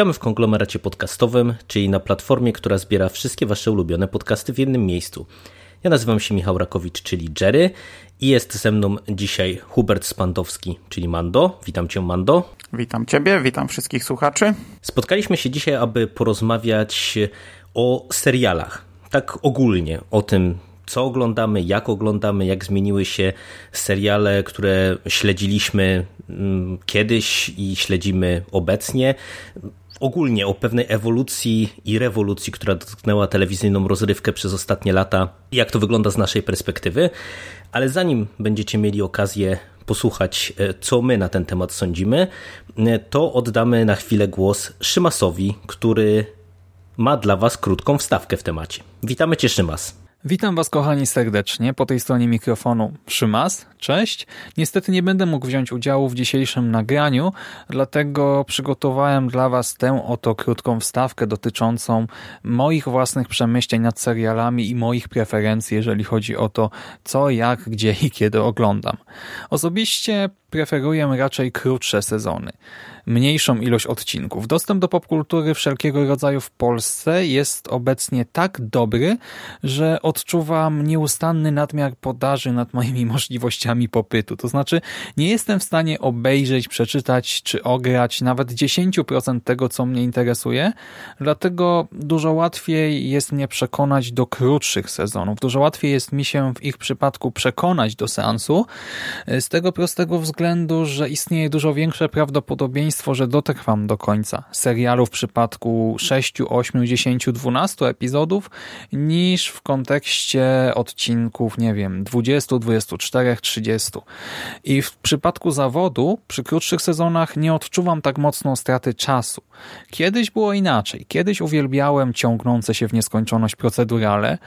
Witamy w konglomeracie podcastowym, czyli na platformie, która zbiera wszystkie Wasze ulubione podcasty w jednym miejscu. Ja nazywam się Michał Rakowicz, czyli Jerry i jest ze mną dzisiaj Hubert Spandowski, czyli Mando. Witam Cię, Mando. Witam Ciebie, witam wszystkich słuchaczy. Spotkaliśmy się dzisiaj, aby porozmawiać o serialach. Tak ogólnie, o tym, co oglądamy, jak oglądamy, jak zmieniły się seriale, które śledziliśmy mm, kiedyś i śledzimy obecnie ogólnie o pewnej ewolucji i rewolucji, która dotknęła telewizyjną rozrywkę przez ostatnie lata i jak to wygląda z naszej perspektywy. Ale zanim będziecie mieli okazję posłuchać, e, co my na ten temat sądzimy, e, to oddamy na chwilę głos Szymasowi, który ma dla Was krótką wstawkę w temacie. Witamy Cię, Szymas. Witam Was kochani serdecznie, po tej stronie mikrofonu Szymas, cześć. Niestety nie będę mógł wziąć udziału w dzisiejszym nagraniu, dlatego przygotowałem dla Was tę oto krótką wstawkę dotyczącą moich własnych przemyśleń nad serialami i moich preferencji, jeżeli chodzi o to, co, jak, gdzie i kiedy oglądam. Osobiście preferuję raczej krótsze sezony mniejszą ilość odcinków. Dostęp do popkultury wszelkiego rodzaju w Polsce jest obecnie tak dobry, że odczuwam nieustanny nadmiar podaży nad moimi możliwościami popytu. To znaczy nie jestem w stanie obejrzeć, przeczytać czy ograć nawet 10% tego, co mnie interesuje, dlatego dużo łatwiej jest mnie przekonać do krótszych sezonów. Dużo łatwiej jest mi się w ich przypadku przekonać do seansu z tego prostego względu, że istnieje dużo większe prawdopodobieństwo, że dotrwam do końca serialu w przypadku 6, 8, 10, 12 epizodów niż w kontekście odcinków, nie wiem, 20, 24, 30. I w przypadku zawodu przy krótszych sezonach nie odczuwam tak mocno straty czasu. Kiedyś było inaczej. Kiedyś uwielbiałem ciągnące się w nieskończoność procedurale,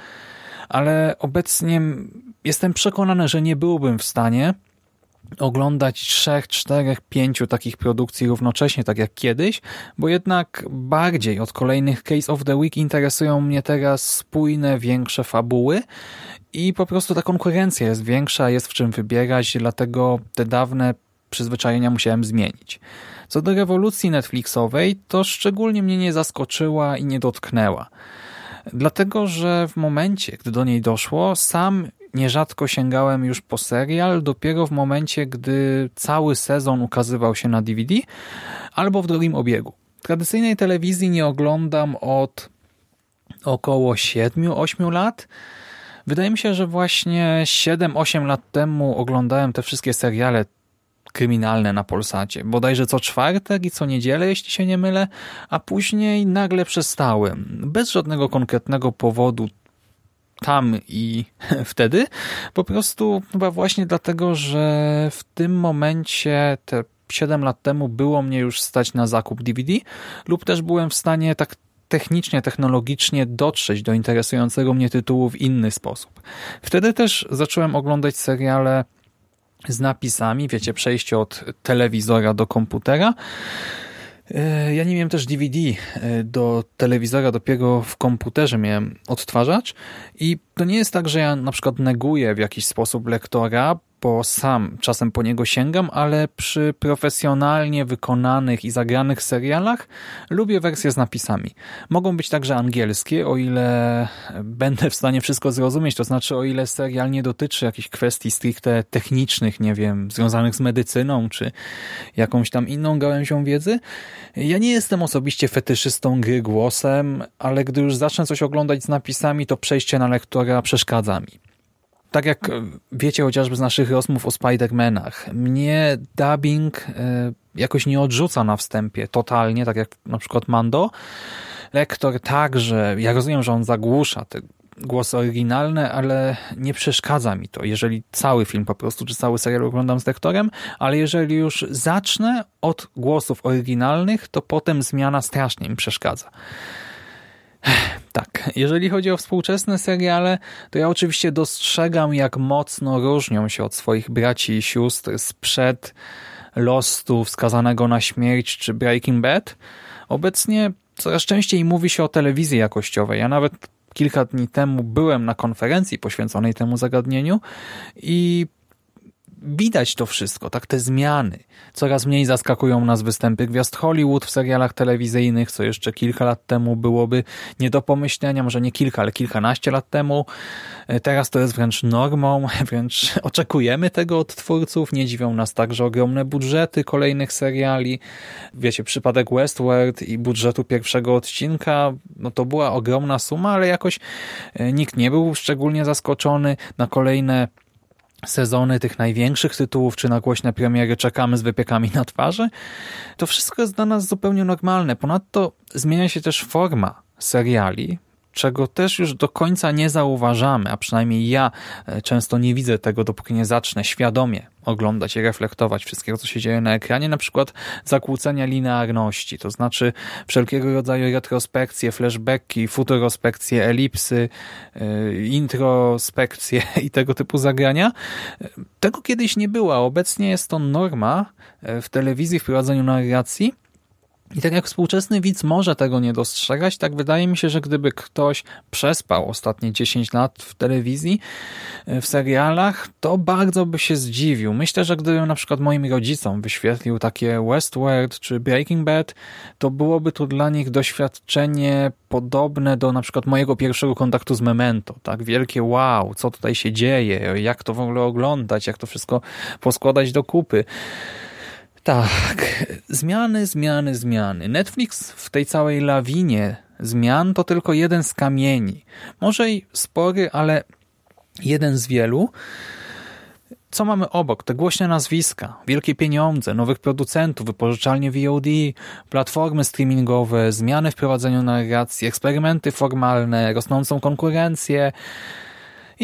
ale obecnie jestem przekonany, że nie byłbym w stanie oglądać trzech, czterech, pięciu takich produkcji równocześnie, tak jak kiedyś, bo jednak bardziej od kolejnych Case of the Week interesują mnie teraz spójne, większe fabuły i po prostu ta konkurencja jest większa, jest w czym wybierać, dlatego te dawne przyzwyczajenia musiałem zmienić. Co do rewolucji Netflixowej, to szczególnie mnie nie zaskoczyła i nie dotknęła. Dlatego, że w momencie, gdy do niej doszło, sam nierzadko sięgałem już po serial dopiero w momencie, gdy cały sezon ukazywał się na DVD albo w drugim obiegu. Tradycyjnej telewizji nie oglądam od około 7-8 lat. Wydaje mi się, że właśnie 7-8 lat temu oglądałem te wszystkie seriale kryminalne na Polsacie. Bodajże co czwartek i co niedzielę, jeśli się nie mylę, a później nagle przestałem. Bez żadnego konkretnego powodu tam i wtedy. Po prostu chyba właśnie dlatego, że w tym momencie te 7 lat temu było mnie już stać na zakup DVD lub też byłem w stanie tak technicznie, technologicznie dotrzeć do interesującego mnie tytułu w inny sposób. Wtedy też zacząłem oglądać seriale z napisami, wiecie, przejście od telewizora do komputera. E, ja nie miałem też DVD e, do telewizora, dopiero w komputerze miałem odtwarzacz i to nie jest tak, że ja na przykład neguję w jakiś sposób lektora, bo sam czasem po niego sięgam, ale przy profesjonalnie wykonanych i zagranych serialach lubię wersje z napisami. Mogą być także angielskie, o ile będę w stanie wszystko zrozumieć, to znaczy o ile serial nie dotyczy jakichś kwestii stricte technicznych, nie wiem, związanych z medycyną, czy jakąś tam inną gałęzią wiedzy. Ja nie jestem osobiście fetyszystą gry głosem, ale gdy już zacznę coś oglądać z napisami, to przejście na lektora przeszkadza mi tak jak wiecie chociażby z naszych rozmów o Spider-Manach, mnie dubbing e, jakoś nie odrzuca na wstępie totalnie, tak jak na przykład Mando. Lektor także, ja rozumiem, że on zagłusza te głosy oryginalne, ale nie przeszkadza mi to, jeżeli cały film po prostu, czy cały serial oglądam z lektorem, ale jeżeli już zacznę od głosów oryginalnych, to potem zmiana strasznie mi przeszkadza. Tak, jeżeli chodzi o współczesne seriale, to ja oczywiście dostrzegam, jak mocno różnią się od swoich braci i sióstr sprzed Lostu, Wskazanego na śmierć czy Breaking Bad. Obecnie coraz częściej mówi się o telewizji jakościowej. Ja nawet kilka dni temu byłem na konferencji poświęconej temu zagadnieniu i widać to wszystko, tak te zmiany. Coraz mniej zaskakują nas występy gwiazd Hollywood w serialach telewizyjnych, co jeszcze kilka lat temu byłoby nie do pomyślenia, może nie kilka, ale kilkanaście lat temu. E, teraz to jest wręcz normą, wręcz oczekujemy tego od twórców. Nie dziwią nas także ogromne budżety kolejnych seriali. Wiecie, przypadek Westworld i budżetu pierwszego odcinka, no to była ogromna suma, ale jakoś e, nikt nie był szczególnie zaskoczony na kolejne sezony tych największych tytułów, czy na głośne premiery czekamy z wypiekami na twarzy, to wszystko jest dla nas zupełnie normalne. Ponadto zmienia się też forma seriali, czego też już do końca nie zauważamy, a przynajmniej ja e, często nie widzę tego, dopóki nie zacznę świadomie oglądać i reflektować wszystkiego, co się dzieje na ekranie, na przykład zakłócenia linearności, to znaczy wszelkiego rodzaju retrospekcje, flashbacki, futurospekcje, elipsy, e, introspekcje i tego typu zagrania. E, tego kiedyś nie było, obecnie jest to norma w telewizji, w prowadzeniu narracji, i tak jak współczesny widz może tego nie dostrzegać, tak wydaje mi się, że gdyby ktoś przespał ostatnie 10 lat w telewizji, e, w serialach, to bardzo by się zdziwił. Myślę, że gdybym na przykład moim rodzicom wyświetlił takie Westworld czy Breaking Bad, to byłoby to dla nich doświadczenie podobne do na przykład mojego pierwszego kontaktu z Memento. Tak wielkie wow, co tutaj się dzieje, jak to w ogóle oglądać, jak to wszystko poskładać do kupy. Tak, zmiany, zmiany, zmiany. Netflix w tej całej lawinie zmian to tylko jeden z kamieni. Może i spory, ale jeden z wielu. Co mamy obok? Te głośne nazwiska, wielkie pieniądze, nowych producentów, wypożyczalnie VOD, platformy streamingowe, zmiany w prowadzeniu narracji, eksperymenty formalne, rosnącą konkurencję,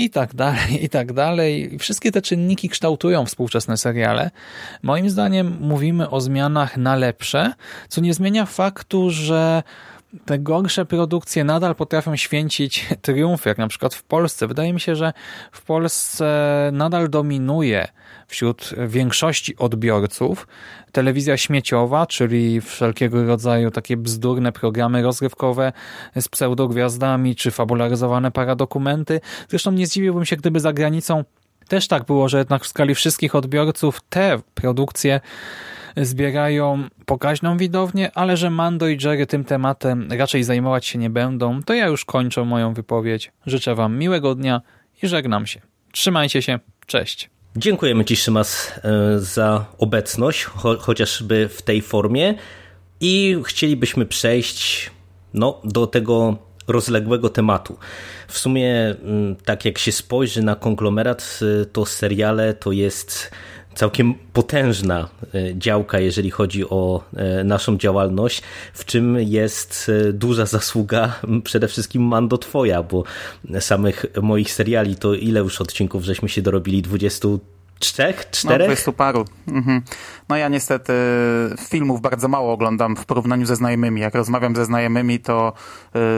i tak dalej, i tak dalej. Wszystkie te czynniki kształtują współczesne seriale. Moim zdaniem mówimy o zmianach na lepsze, co nie zmienia faktu, że te gorsze produkcje nadal potrafią święcić triumfy, jak na przykład w Polsce. Wydaje mi się, że w Polsce nadal dominuje wśród większości odbiorców telewizja śmieciowa, czyli wszelkiego rodzaju takie bzdurne programy rozrywkowe z pseudogwiazdami, czy fabularyzowane paradokumenty. Zresztą nie zdziwiłbym się, gdyby za granicą też tak było, że jednak w skali wszystkich odbiorców te produkcje zbierają pokaźną widownię, ale że Mando i Jerry tym tematem raczej zajmować się nie będą, to ja już kończę moją wypowiedź. Życzę Wam miłego dnia i żegnam się. Trzymajcie się. Cześć. Dziękujemy Ci, Szymas, e, za obecność, cho chociażby w tej formie. I chcielibyśmy przejść no, do tego rozległego tematu. W sumie, mm, tak jak się spojrzy na konglomerat, e, to seriale to jest całkiem potężna e, działka, jeżeli chodzi o e, naszą działalność, w czym jest e, duża zasługa przede wszystkim Mando Twoja, bo samych moich seriali to ile już odcinków żeśmy się dorobili? 20 No, czterech? No, 20 paru. Mhm. No ja niestety filmów bardzo mało oglądam w porównaniu ze znajomymi. Jak rozmawiam ze znajomymi, to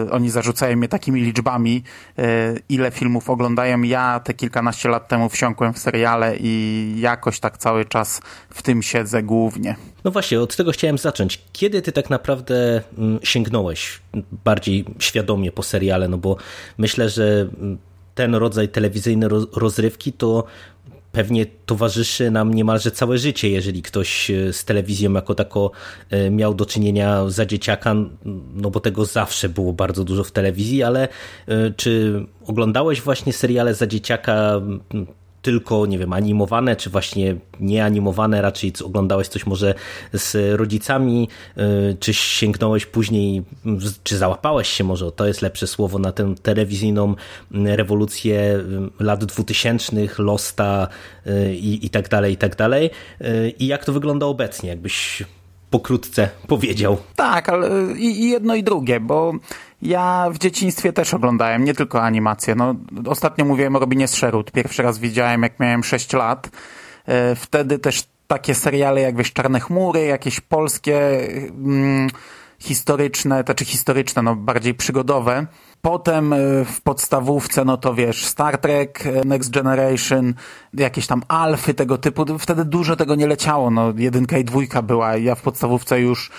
y, oni zarzucają mnie takimi liczbami, y, ile filmów oglądają. Ja te kilkanaście lat temu wsiąkłem w seriale i jakoś tak cały czas w tym siedzę głównie. No właśnie, od tego chciałem zacząć. Kiedy ty tak naprawdę mm, sięgnąłeś bardziej świadomie po seriale? No bo myślę, że mm, ten rodzaj telewizyjnej rozrywki to pewnie towarzyszy nam niemalże całe życie, jeżeli ktoś e, z telewizją jako tako e, miał do czynienia za dzieciaka, no bo tego zawsze było bardzo dużo w telewizji, ale e, czy oglądałeś właśnie seriale za dzieciaka tylko, nie wiem, animowane, czy właśnie nieanimowane, raczej oglądałeś coś może z rodzicami, y, czy sięgnąłeś później, czy załapałeś się może, to jest lepsze słowo, na tę telewizyjną rewolucję y, lat dwutysięcznych, Losta y, i, i tak dalej, i tak dalej. I jak to wygląda obecnie? Jakbyś pokrótce powiedział. Tak, ale i, i jedno i drugie, bo ja w dzieciństwie też oglądałem, nie tylko animacje. No, ostatnio mówiłem o Robinie Sherwood. Pierwszy raz widziałem, jak miałem 6 lat. E, wtedy też takie seriale jak wiesz, Czarne Chmury, jakieś polskie mm, historyczne, to czy historyczne, no bardziej przygodowe. Potem e, w podstawówce, no to wiesz, Star Trek, e, Next Generation, jakieś tam alfy tego typu. Wtedy dużo tego nie leciało. No, jedynka i dwójka była. Ja w podstawówce już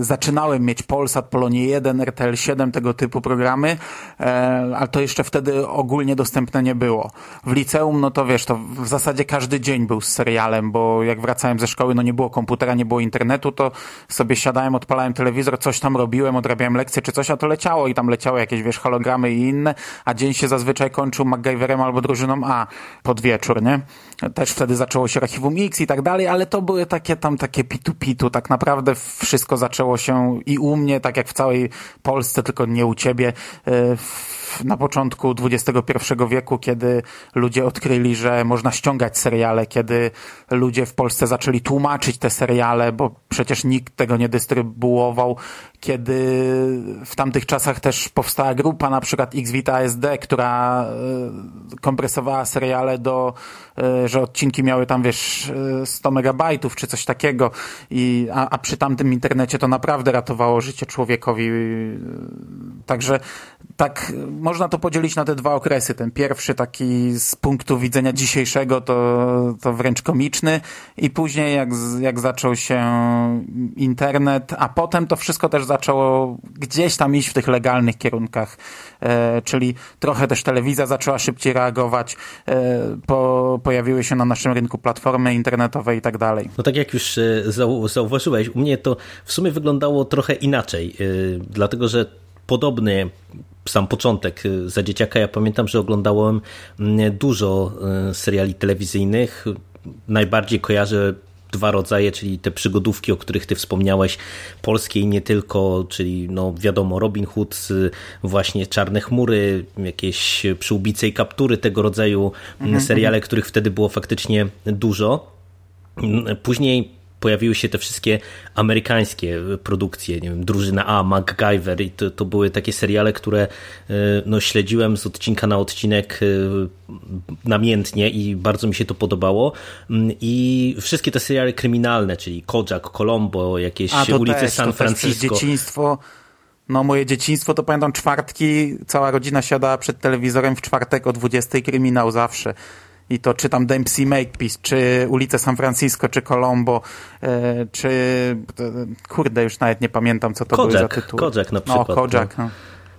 zaczynałem mieć Polsat, Polonie 1, RTL 7, tego typu programy, e, ale to jeszcze wtedy ogólnie dostępne nie było. W liceum, no to wiesz, to w zasadzie każdy dzień był z serialem, bo jak wracałem ze szkoły, no nie było komputera, nie było internetu, to sobie siadałem, odpalałem telewizor, coś tam robiłem, odrabiałem lekcje czy coś, a to leciało i tam leciało jakieś, wiesz, hologramy i inne, a dzień się zazwyczaj kończył MacGyverem albo drużyną A pod wieczór, nie? Też wtedy zaczęło się Archiwum X i tak dalej, ale to były takie tam takie pitu-pitu, tak naprawdę wszystko zaczęło się i u mnie, tak jak w całej Polsce, tylko nie u ciebie, e, na początku XXI wieku, kiedy ludzie odkryli, że można ściągać seriale, kiedy ludzie w Polsce zaczęli tłumaczyć te seriale, bo przecież nikt tego nie dystrybuował, kiedy w tamtych czasach też powstała grupa, na przykład Xvita SD, która e, kompresowała seriale do, e, że odcinki miały tam, wiesz, 100 e, megabajtów czy coś takiego, I, a, a przy tamtym internecie to naprawdę ratowało życie człowiekowi. Także tak można to podzielić na te dwa okresy. Ten pierwszy taki z punktu widzenia dzisiejszego to, to wręcz komiczny i później jak, jak zaczął się internet, a potem to wszystko też zaczęło gdzieś tam iść w tych legalnych kierunkach, e, czyli trochę też telewizja zaczęła szybciej reagować, e, po, pojawiły się na naszym rynku platformy internetowe i tak dalej. No tak jak już e, zau zauważyłeś, u mnie to w sumie wyglądało trochę inaczej, e, dlatego że podobny sam początek y, za dzieciaka. Ja pamiętam, że oglądałem mm, dużo y, seriali telewizyjnych. Najbardziej kojarzę dwa rodzaje, czyli te przygodówki, o których ty wspomniałeś, polskie i nie tylko, czyli no wiadomo Robin Hood, właśnie Czarne Chmury, jakieś przyłbice i kaptury, tego rodzaju mhm, seriale, mhm. których wtedy było faktycznie dużo. Później pojawiły się te wszystkie amerykańskie produkcje, nie wiem, Drużyna A, MacGyver i to, to były takie seriale, które e, no, śledziłem z odcinka na odcinek e, namiętnie i bardzo mi się to podobało. Mm, i wszystkie te seriale kryminalne, czyli Kojak, Colombo, jakieś A, ulice też, San Francisco. To dzieciństwo. No moje dzieciństwo to pamiętam czwartki, cała rodzina siadała przed telewizorem w czwartek o 20 kryminał zawsze i to czy tam Dempsey Makepeace, czy ulice San Francisco, czy Colombo, e, czy kurde, już nawet nie pamiętam, co to Kojak, były za tytuły. Kojak na przykład. No, Kojak, no.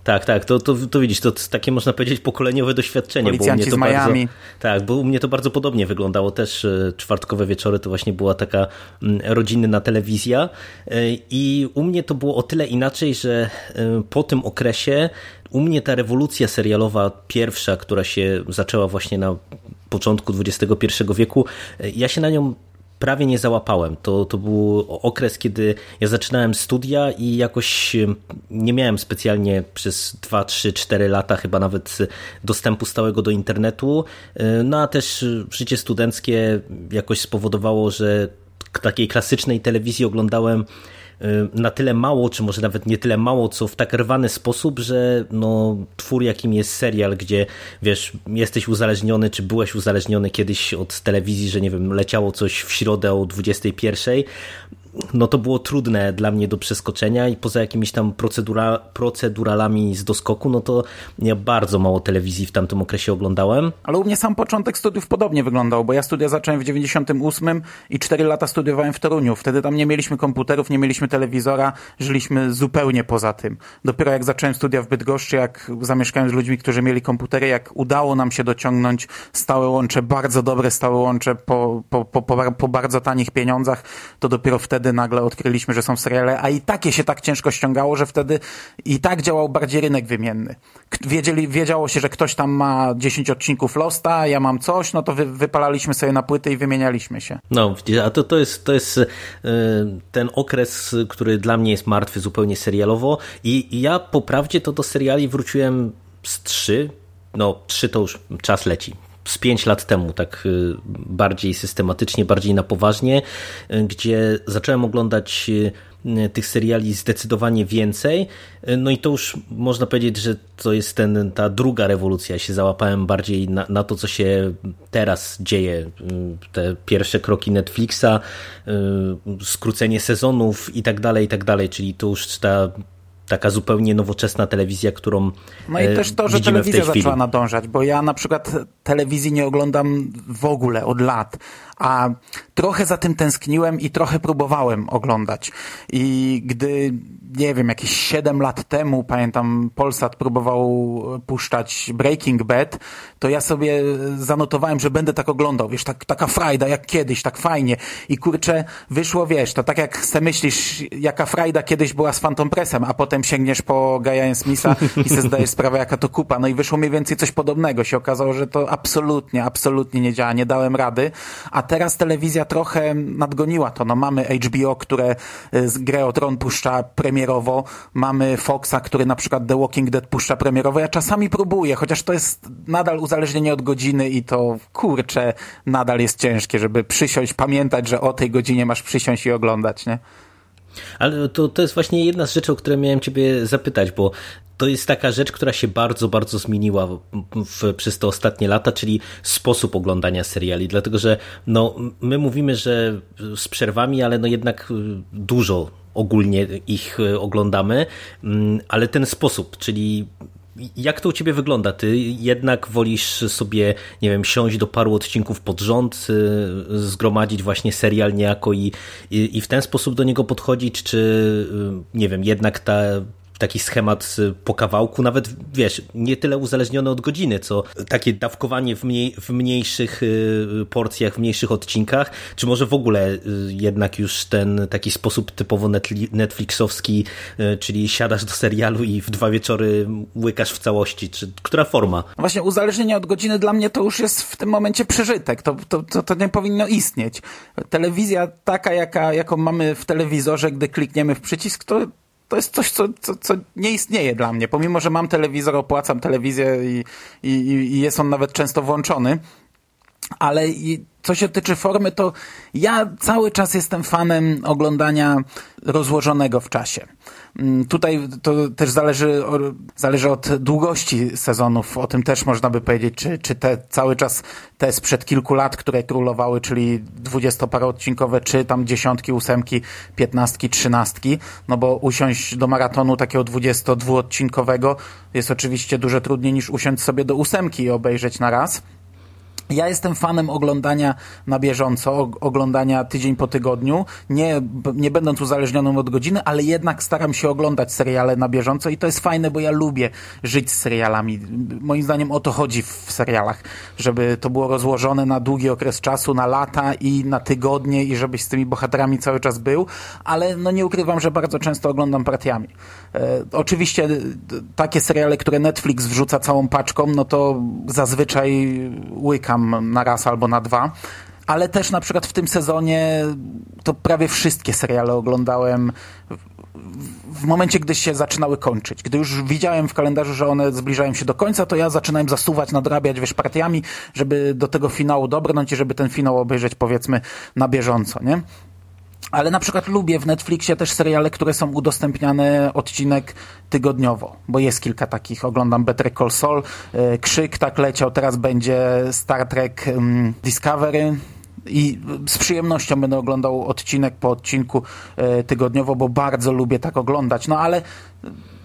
Tak, tak, to, to, to widzisz, to takie można powiedzieć pokoleniowe doświadczenie. Policjanci bo u mnie to z Miami. Bardzo, tak, bo u mnie to bardzo podobnie wyglądało też. E, czwartkowe wieczory to właśnie była taka mm, rodzinna telewizja e, i u mnie to było o tyle inaczej, że po tym okresie u mnie ta rewolucja serialowa pierwsza, która się zaczęła właśnie na początku XXI wieku, ja się na nią prawie nie załapałem. To, to był okres, kiedy ja zaczynałem studia i jakoś nie miałem specjalnie przez 2, 3, 4 lata chyba nawet dostępu stałego do internetu. No a też życie studenckie jakoś spowodowało, że takiej klasycznej telewizji oglądałem na tyle mało, czy może nawet nie tyle mało, co w tak rwany sposób, że no, twór jakim jest serial, gdzie wiesz, jesteś uzależniony, czy byłeś uzależniony kiedyś od telewizji, że nie wiem, leciało coś w środę o 21, no to było trudne dla mnie do przeskoczenia i poza jakimiś tam procedura, proceduralami z doskoku, no to ja bardzo mało telewizji w tamtym okresie oglądałem. Ale u mnie sam początek studiów podobnie wyglądał, bo ja studia zacząłem w 98 i 4 lata studiowałem w Toruniu. Wtedy tam nie mieliśmy komputerów, nie mieliśmy telewizora, żyliśmy zupełnie poza tym. Dopiero jak zacząłem studia w Bydgoszczy, jak zamieszkałem z ludźmi, którzy mieli komputery, jak udało nam się dociągnąć stałe łącze, bardzo dobre stałe łącze po, po, po, po, bardzo tanich pieniądzach, to dopiero wtedy wtedy nagle odkryliśmy, że są seriale, a i takie się tak ciężko ściągało, że wtedy i tak działał bardziej rynek wymienny. Wiedzieli, wiedziało się, że ktoś tam ma 10 odcinków Losta, ja mam coś, no to wy, wypalaliśmy sobie na płyty i wymienialiśmy się. No, a to, to jest, to jest yy, ten okres, który dla mnie jest martwy zupełnie serialowo i, i ja po prawdzie to do seriali wróciłem z trzy, no trzy to już czas leci z pięć lat temu, tak bardziej systematycznie, bardziej na poważnie, gdzie zacząłem oglądać tych seriali zdecydowanie więcej. No i to już można powiedzieć, że to jest ten, ta druga rewolucja. się załapałem bardziej na, na to, co się teraz dzieje. Te pierwsze kroki Netflixa, skrócenie sezonów i tak dalej, i tak dalej. Czyli to już ta taka zupełnie nowoczesna telewizja, którą No i też to, że telewizja zaczęła nadążać, bo ja na przykład telewizji nie oglądam w ogóle od lat, a trochę za tym tęskniłem i trochę próbowałem oglądać. I gdy, nie wiem, jakieś 7 lat temu, pamiętam, Polsat próbował puszczać Breaking Bad, to ja sobie zanotowałem, że będę tak oglądał, wiesz, tak, taka frajda jak kiedyś, tak fajnie. I kurczę, wyszło, wiesz, to tak jak se myślisz, jaka frajda kiedyś była z Phantom Pressem, a potem sięgniesz po Gaia Smitha i sobie zdajesz sprawę, jaka to kupa. No i wyszło mniej więcej coś podobnego. Się okazało, że to absolutnie, absolutnie nie działa, nie dałem rady. A teraz telewizja trochę nadgoniła to. No mamy HBO, które z grę o Tron puszcza premierowo, mamy Foxa, który na przykład The Walking Dead puszcza premierowo. Ja czasami próbuję, chociaż to jest nadal uzależnienie od godziny i to kurczę, nadal jest ciężkie, żeby przysiąść, pamiętać, że o tej godzinie masz przysiąść i oglądać, nie? Ale to, to jest właśnie jedna z rzeczy, o które miałem ciebie zapytać, bo to jest taka rzecz, która się bardzo, bardzo zmieniła w, w, przez te ostatnie lata, czyli sposób oglądania seriali, dlatego że no, my mówimy, że z przerwami, ale no jednak dużo ogólnie ich oglądamy, mm, ale ten sposób, czyli jak to u ciebie wygląda? Ty jednak wolisz sobie, nie wiem, siąść do paru odcinków pod rząd, y, zgromadzić właśnie serial niejako i, i, i w ten sposób do niego podchodzić, czy y, nie wiem, jednak ta taki schemat po kawałku, nawet wiesz, nie tyle uzależnione od godziny, co takie dawkowanie w, mniej, w mniejszych y, porcjach, w mniejszych odcinkach, czy może w ogóle y, jednak już ten taki sposób typowo Netflixowski, y, czyli siadasz do serialu i w dwa wieczory łykasz w całości, czy która forma? Właśnie uzależnienie od godziny dla mnie to już jest w tym momencie przeżytek, to, to, to, to nie powinno istnieć. Telewizja taka, jaka, jaką mamy w telewizorze, gdy klikniemy w przycisk, to to jest coś, co, co, co nie istnieje dla mnie. Pomimo, że mam telewizor, opłacam telewizję i, i, i jest on nawet często włączony, ale co się tyczy formy, to ja cały czas jestem fanem oglądania rozłożonego w czasie. Mm, tutaj to też zależy, zależy od długości sezonów. O tym też można by powiedzieć, czy, czy te cały czas te sprzed kilku lat, które królowały, czyli dwudziestoparoodcinkowe, czy tam dziesiątki, ósemki, piętnastki, trzynastki. No bo usiąść do maratonu takiego dwudziestodwuodcinkowego jest oczywiście dużo trudniej niż usiąść sobie do ósemki i obejrzeć na raz. Ja jestem fanem oglądania na bieżąco, oglądania tydzień po tygodniu, nie, nie będąc uzależnionym od godziny, ale jednak staram się oglądać seriale na bieżąco i to jest fajne, bo ja lubię żyć z serialami. Moim zdaniem o to chodzi w serialach, żeby to było rozłożone na długi okres czasu, na lata i na tygodnie i żebyś z tymi bohaterami cały czas był, ale no nie ukrywam, że bardzo często oglądam partiami. E, oczywiście takie seriale, które Netflix wrzuca całą paczką, no to zazwyczaj łykam na raz albo na dwa. Ale też na przykład w tym sezonie to prawie wszystkie seriale oglądałem w momencie, gdy się zaczynały kończyć. Gdy już widziałem w kalendarzu, że one zbliżają się do końca, to ja zaczynałem zasuwać, nadrabiać, wiesz, partiami, żeby do tego finału dobrnąć i żeby ten finał obejrzeć, powiedzmy, na bieżąco, nie? Ale na przykład lubię w Netflixie też seriale, które są udostępniane odcinek tygodniowo, bo jest kilka takich. Oglądam Better Call Saul, e, Krzyk tak leciał, teraz będzie Star Trek mm, Discovery, i z przyjemnością będę oglądał odcinek po odcinku e, tygodniowo, bo bardzo lubię tak oglądać. No ale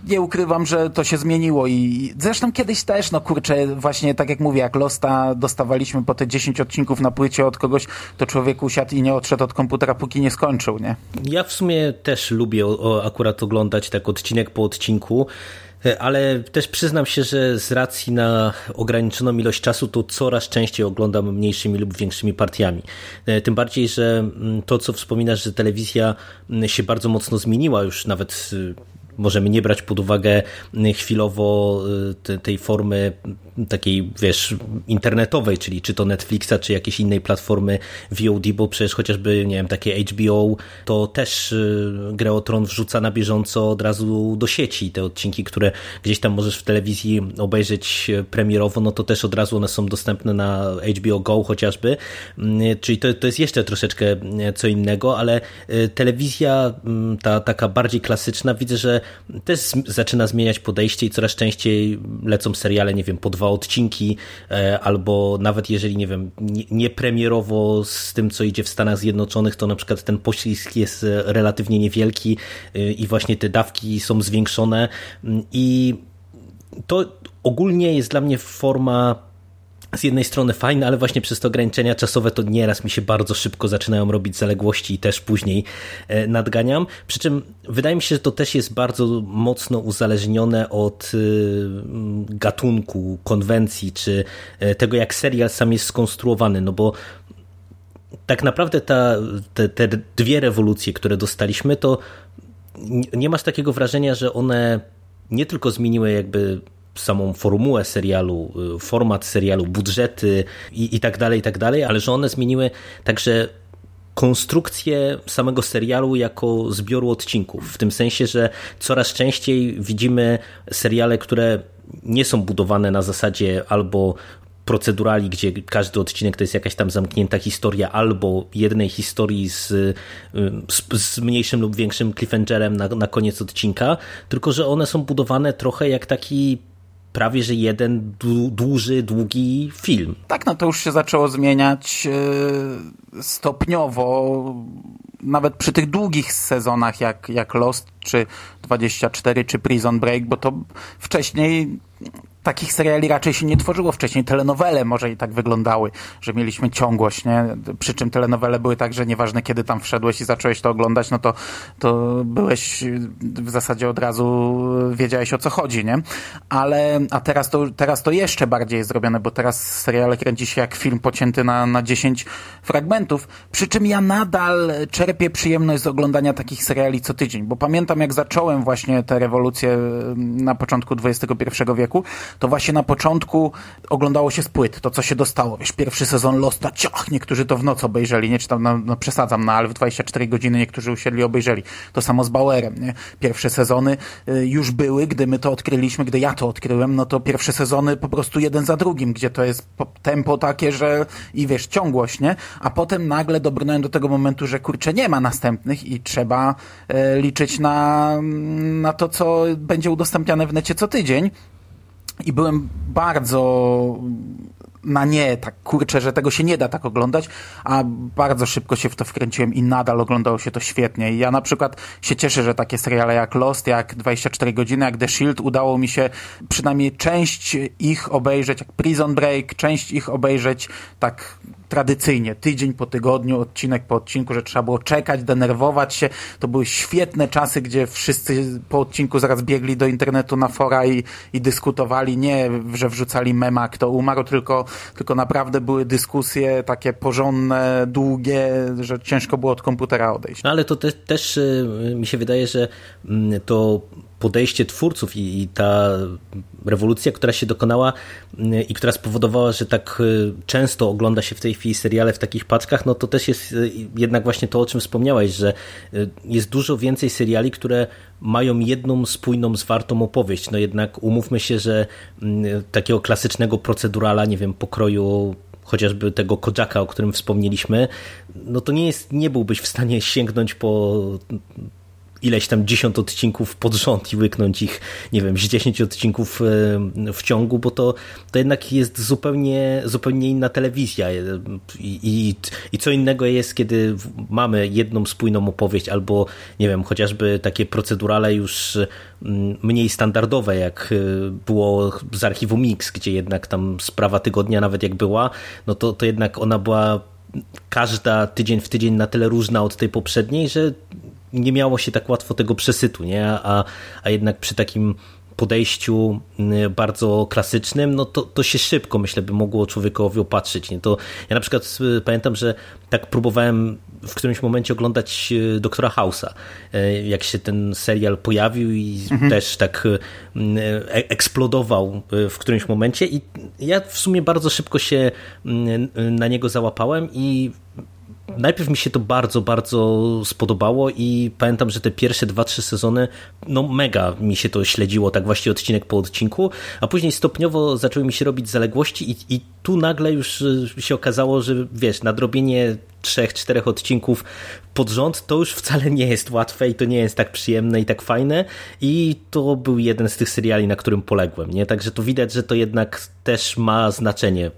nie ukrywam, że to się zmieniło i zresztą kiedyś też, no kurczę, właśnie tak jak mówię, jak Losta dostawaliśmy po te 10 odcinków na płycie od kogoś, to człowiek usiadł i nie odszedł od komputera, póki nie skończył, nie? Ja w sumie też lubię akurat oglądać tak odcinek po odcinku, ale też przyznam się, że z racji na ograniczoną ilość czasu to coraz częściej oglądam mniejszymi lub większymi partiami. Tym bardziej, że to co wspominasz, że telewizja się bardzo mocno zmieniła już nawet możemy nie brać pod uwagę chwilowo tej formy takiej, wiesz, internetowej, czyli czy to Netflixa, czy jakiejś innej platformy VOD, bo przecież chociażby, nie wiem, takie HBO, to też Grę o Tron wrzuca na bieżąco od razu do sieci. Te odcinki, które gdzieś tam możesz w telewizji obejrzeć premierowo, no to też od razu one są dostępne na HBO Go chociażby, mm, czyli to, to jest jeszcze troszeczkę co innego, ale y, telewizja mm, ta taka bardziej klasyczna widzę, że też zaczyna zmieniać podejście i coraz częściej lecą seriale, nie wiem, po dwa odcinki, e, albo nawet jeżeli, nie wiem, nie premierowo z tym, co idzie w Stanach Zjednoczonych, to na przykład ten poślizg jest relatywnie niewielki y, i właśnie te dawki są zwiększone. I to ogólnie jest dla mnie forma z jednej strony fajne, ale właśnie przez te ograniczenia czasowe to nieraz mi się bardzo szybko zaczynają robić zaległości i też później e, nadganiam. Przy czym wydaje mi się, że to też jest bardzo mocno uzależnione od e, gatunku, konwencji, czy e, tego, jak serial sam jest skonstruowany, no bo tak naprawdę ta, te, te dwie rewolucje, które dostaliśmy, to nie masz takiego wrażenia, że one nie tylko zmieniły jakby samą formułę serialu, y, format serialu, budżety i, i tak dalej, i tak dalej, ale że one zmieniły także konstrukcję samego serialu jako zbioru odcinków. W tym sensie, że coraz częściej widzimy seriale, które nie są budowane na zasadzie albo procedurali, gdzie każdy odcinek to jest jakaś tam zamknięta historia albo jednej historii z, y, z, z mniejszym lub większym cliffhangerem na, na koniec odcinka, tylko że one są budowane trochę jak taki prawie że jeden duży, długi film. Tak, no to już się zaczęło zmieniać e, stopniowo, nawet przy tych długich sezonach jak, jak Lost, czy 24, czy Prison Break, bo to wcześniej takich seriali raczej się nie tworzyło wcześniej. Telenowele może i tak wyglądały, że mieliśmy ciągłość, nie? Przy czym telenowele były tak, że nieważne kiedy tam wszedłeś i zacząłeś to oglądać, no to, to byłeś w zasadzie od razu wiedziałeś o co chodzi, nie? Ale, a teraz to, teraz to jeszcze bardziej jest zrobione, bo teraz seriale kręci się jak film pocięty na, na 10 fragmentów, przy czym ja nadal czerpię przyjemność z oglądania takich seriali co tydzień, bo pamiętam jak zacząłem właśnie te rewolucje na początku XXI wieku, to właśnie na początku oglądało się z płyt, to co się dostało. Wiesz, pierwszy sezon Losta, ciach, niektórzy to w noc obejrzeli, nie, czy tam, no, no przesadzam, no, ale w 24 godziny niektórzy usiedli, obejrzeli. To samo z Bauerem, nie? Pierwsze sezony y, już były, gdy my to odkryliśmy, gdy ja to odkryłem, no to pierwsze sezony po prostu jeden za drugim, gdzie to jest tempo takie, że i wiesz, ciągłość, nie? A potem nagle dobrnąłem do tego momentu, że kurczę, nie ma następnych i trzeba e, liczyć na, na to, co będzie udostępniane w necie co tydzień. I byłem bardzo na nie, tak kurczę, że tego się nie da tak oglądać, a bardzo szybko się w to wkręciłem i nadal oglądało się to świetnie. I ja na przykład się cieszę, że takie seriale jak Lost, jak 24 godziny, jak The Shield udało mi się przynajmniej część ich obejrzeć, jak Prison Break, część ich obejrzeć tak tradycyjnie, tydzień po tygodniu, odcinek po odcinku, że trzeba było czekać, denerwować się. To były świetne czasy, gdzie wszyscy po odcinku zaraz biegli do internetu na fora i, i dyskutowali. Nie, że wrzucali mema, kto umarł, tylko, tylko naprawdę były dyskusje takie porządne, długie, że ciężko było od komputera odejść. No ale to te, też y, mi się wydaje, że mm, to podejście twórców i, i, ta rewolucja, która się dokonała y, i która spowodowała, że tak y, często ogląda się w tej chwili seriale w takich paczkach, no to też jest y, jednak właśnie to, o czym wspomniałeś, że jest dużo więcej seriali, które mają jedną spójną, zwartą opowieść. No jednak umówmy się, że mm, takiego klasycznego procedurala, nie wiem, pokroju chociażby tego Kojaka, o którym wspomnieliśmy, no to nie jest, nie byłbyś w stanie sięgnąć po ileś tam dziesiąt odcinków pod rząd i łyknąć ich, nie wiem, z dziesięć odcinków e, w ciągu, bo to, to jednak jest zupełnie, zupełnie inna telewizja. I, i, i co innego jest, kiedy mamy jedną spójną opowieść albo, nie wiem, chociażby takie procedurale już mm, mniej standardowe, jak e, było z archiwum Mix, gdzie jednak tam sprawa tygodnia nawet jak była, no to, to jednak ona była każda tydzień w tydzień na tyle różna od tej poprzedniej, że nie miało się tak łatwo tego przesytu, nie? A, a jednak przy takim podejściu bardzo klasycznym, no to, to się szybko, myślę, by mogło człowiekowi opatrzyć. Nie? To ja na przykład pamiętam, że tak próbowałem w którymś momencie oglądać Doktora House'a, jak się ten serial pojawił i mhm. też tak eksplodował w którymś momencie i ja w sumie bardzo szybko się na niego załapałem i najpierw mi się to bardzo, bardzo spodobało i pamiętam, że te pierwsze dwa, trzy sezony, no mega mi się to śledziło, tak właściwie odcinek po odcinku, a później stopniowo zaczęły mi się robić zaległości i, i tu nagle już y, się okazało, że wiesz, nadrobienie trzech, czterech odcinków pod rząd to już wcale nie jest łatwe i to nie jest tak przyjemne i tak fajne i to był jeden z tych seriali, na którym poległem, nie? Także tu widać, że to jednak też ma znaczenie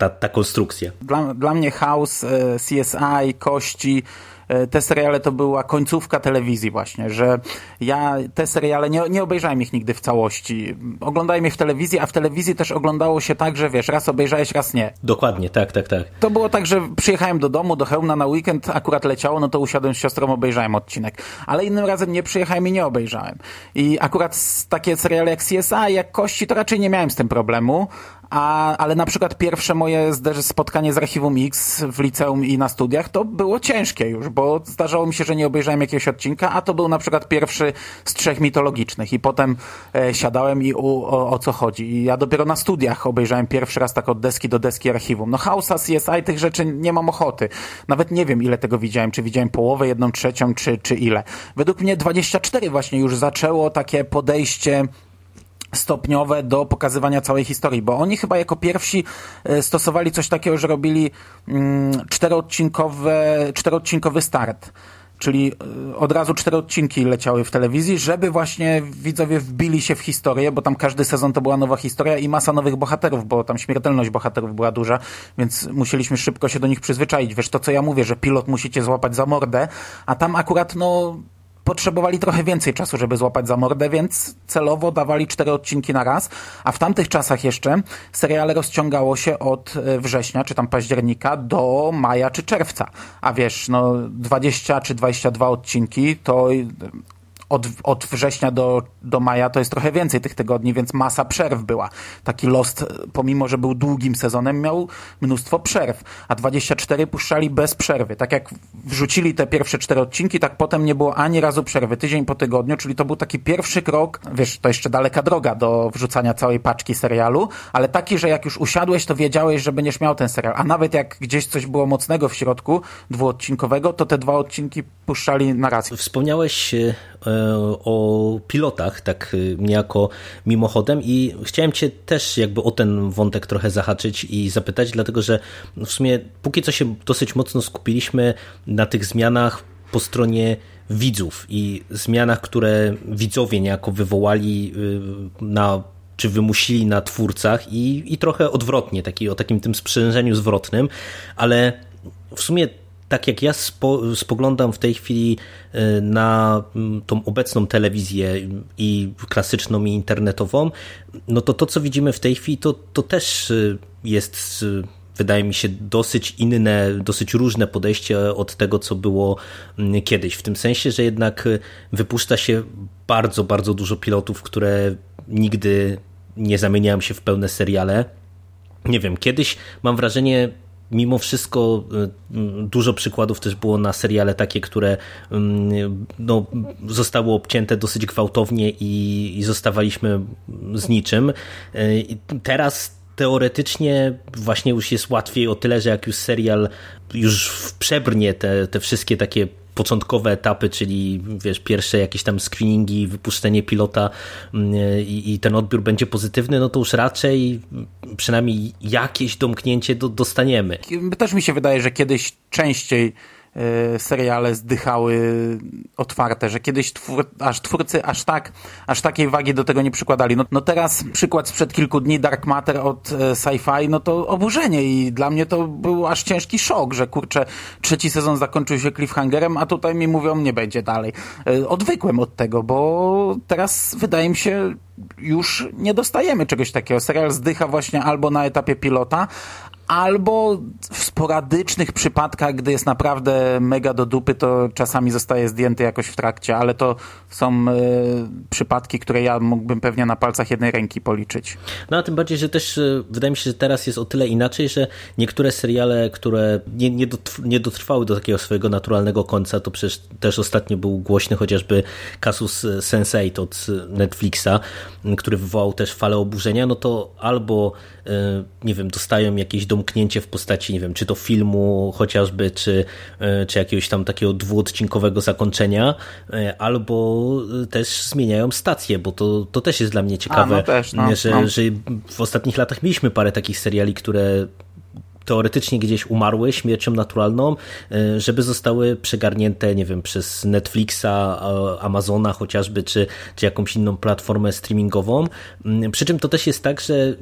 ta, ta konstrukcja. Dla, dla mnie House, CSI, Kości, e, te seriale to była końcówka telewizji właśnie, że ja te seriale, nie, nie obejrzałem ich nigdy w całości. Oglądałem je w telewizji, a w telewizji też oglądało się tak, że wiesz, raz obejrzałeś, raz nie. Dokładnie, tak, tak, tak. To było tak, że przyjechałem do domu, do Chełmna na weekend, akurat leciało, no to usiadłem z siostrą, obejrzałem odcinek. Ale innym razem nie przyjechałem i nie obejrzałem. I akurat takie seriale jak CSI, jak Kości, to raczej nie miałem z tym problemu, a, ale na przykład pierwsze moje spotkanie z Archiwum X w liceum i na studiach to było ciężkie już, bo zdarzało mi się, że nie obejrzałem jakiegoś odcinka, a to był na przykład pierwszy z trzech mitologicznych i potem e, siadałem i u, o, o, co chodzi. I ja dopiero na studiach obejrzałem pierwszy raz tak od deski do deski Archiwum. No House'a, CSI, tych rzeczy nie mam ochoty. Nawet nie wiem ile tego widziałem, czy widziałem połowę, jedną trzecią, czy, czy ile. Według mnie 24 właśnie już zaczęło takie podejście stopniowe do pokazywania całej historii, bo oni chyba jako pierwsi e, stosowali coś takiego, że robili mm, czteroodcinkowe, czteroodcinkowy start. Czyli e, od razu cztery odcinki leciały w telewizji, żeby właśnie widzowie wbili się w historię, bo tam każdy sezon to była nowa historia i masa nowych bohaterów, bo tam śmiertelność bohaterów była duża, więc musieliśmy szybko się do nich przyzwyczaić. Wiesz, to co ja mówię, że pilot musicie złapać za mordę, a tam akurat no potrzebowali trochę więcej czasu, żeby złapać za mordę, więc celowo dawali cztery odcinki na raz, a w tamtych czasach jeszcze seriale rozciągało się od e, września, czy tam października do maja, czy czerwca. A wiesz, no 20 czy 22 odcinki to od, od września do, do maja to jest trochę więcej tych tygodni, więc masa przerw była. Taki Lost, pomimo, że był długim sezonem, miał mnóstwo przerw, a 24 puszczali bez przerwy. Tak jak wrzucili te pierwsze cztery odcinki, tak potem nie było ani razu przerwy, tydzień po tygodniu, czyli to był taki pierwszy krok, wiesz, to jeszcze daleka droga do wrzucania całej paczki serialu, ale taki, że jak już usiadłeś, to wiedziałeś, że będziesz miał ten serial, a nawet jak gdzieś coś było mocnego w środku, dwuodcinkowego, to te dwa odcinki puszczali na raz. Wspomniałeś e, o pilotach, tak niejako mimochodem. I chciałem Cię też jakby o ten wątek trochę zahaczyć i zapytać, dlatego że w sumie póki co się dosyć mocno skupiliśmy na tych zmianach po stronie widzów i zmianach, które widzowie niejako wywołali y, na czy wymusili na twórcach i, i trochę odwrotnie, taki, o takim tym sprzężeniu zwrotnym, ale w sumie tak jak ja spo, spoglądam w tej chwili y, na mm, tą obecną telewizję i klasyczną i internetową, no to to, co widzimy w tej chwili, to, to też y, jest y, wydaje mi się dosyć inne, dosyć różne podejście od tego, co było mm, kiedyś. W tym sensie, że jednak wypuszcza się bardzo, bardzo dużo pilotów, które nigdy nie zamieniają się w pełne seriale. Nie wiem, kiedyś mam wrażenie, mimo wszystko y, dużo przykładów też było na seriale takie, które mm, no, zostały obcięte dosyć gwałtownie i, i zostawaliśmy z niczym. Y, teraz teoretycznie właśnie już jest łatwiej o tyle, że jak już serial już przebrnie te, te wszystkie takie początkowe etapy, czyli wiesz, pierwsze jakieś tam screeningi, wypuszczenie pilota mm, i, i ten odbiór będzie pozytywny, no to już raczej przynajmniej jakieś domknięcie do, dostaniemy. Też mi się wydaje, że kiedyś częściej seriale zdychały otwarte, że kiedyś twór, aż twórcy aż tak, aż takiej wagi do tego nie przykładali. No, no teraz przykład sprzed kilku dni Dark Matter od e, Sci-Fi, no to oburzenie i dla mnie to był aż ciężki szok, że kurczę, trzeci sezon zakończył się cliffhangerem, a tutaj mi mówią nie będzie dalej. E, odwykłem od tego, bo teraz wydaje mi się już nie dostajemy czegoś takiego. Serial zdycha właśnie albo na etapie pilota, albo w sporadycznych przypadkach, gdy jest naprawdę mega do dupy, to czasami zostaje zdjęty jakoś w trakcie, ale to są e, przypadki, które ja mógłbym pewnie na palcach jednej ręki policzyć. No a tym bardziej, że też e, wydaje mi się, że teraz jest o tyle inaczej, że niektóre seriale, które nie, nie, dotrw nie dotrwały do takiego swojego naturalnego końca, to przecież też ostatnio był głośny chociażby kasus Sense8 od Netflixa, który wywołał też falę oburzenia, no to albo e, nie wiem, dostają jakieś domknięcie w postaci, nie wiem, czy to filmu chociażby, czy, e, czy jakiegoś tam takiego dwuodcinkowego zakończenia, e, albo też zmieniają stację, bo to, to też jest dla mnie ciekawe, A, no też, no, że, no. że w ostatnich latach mieliśmy parę takich seriali, które teoretycznie gdzieś umarły śmiercią naturalną, żeby zostały przegarnięte, nie wiem, przez Netflixa, Amazona chociażby, czy, czy jakąś inną platformę streamingową. Mm, Przy czym to też jest tak, że y,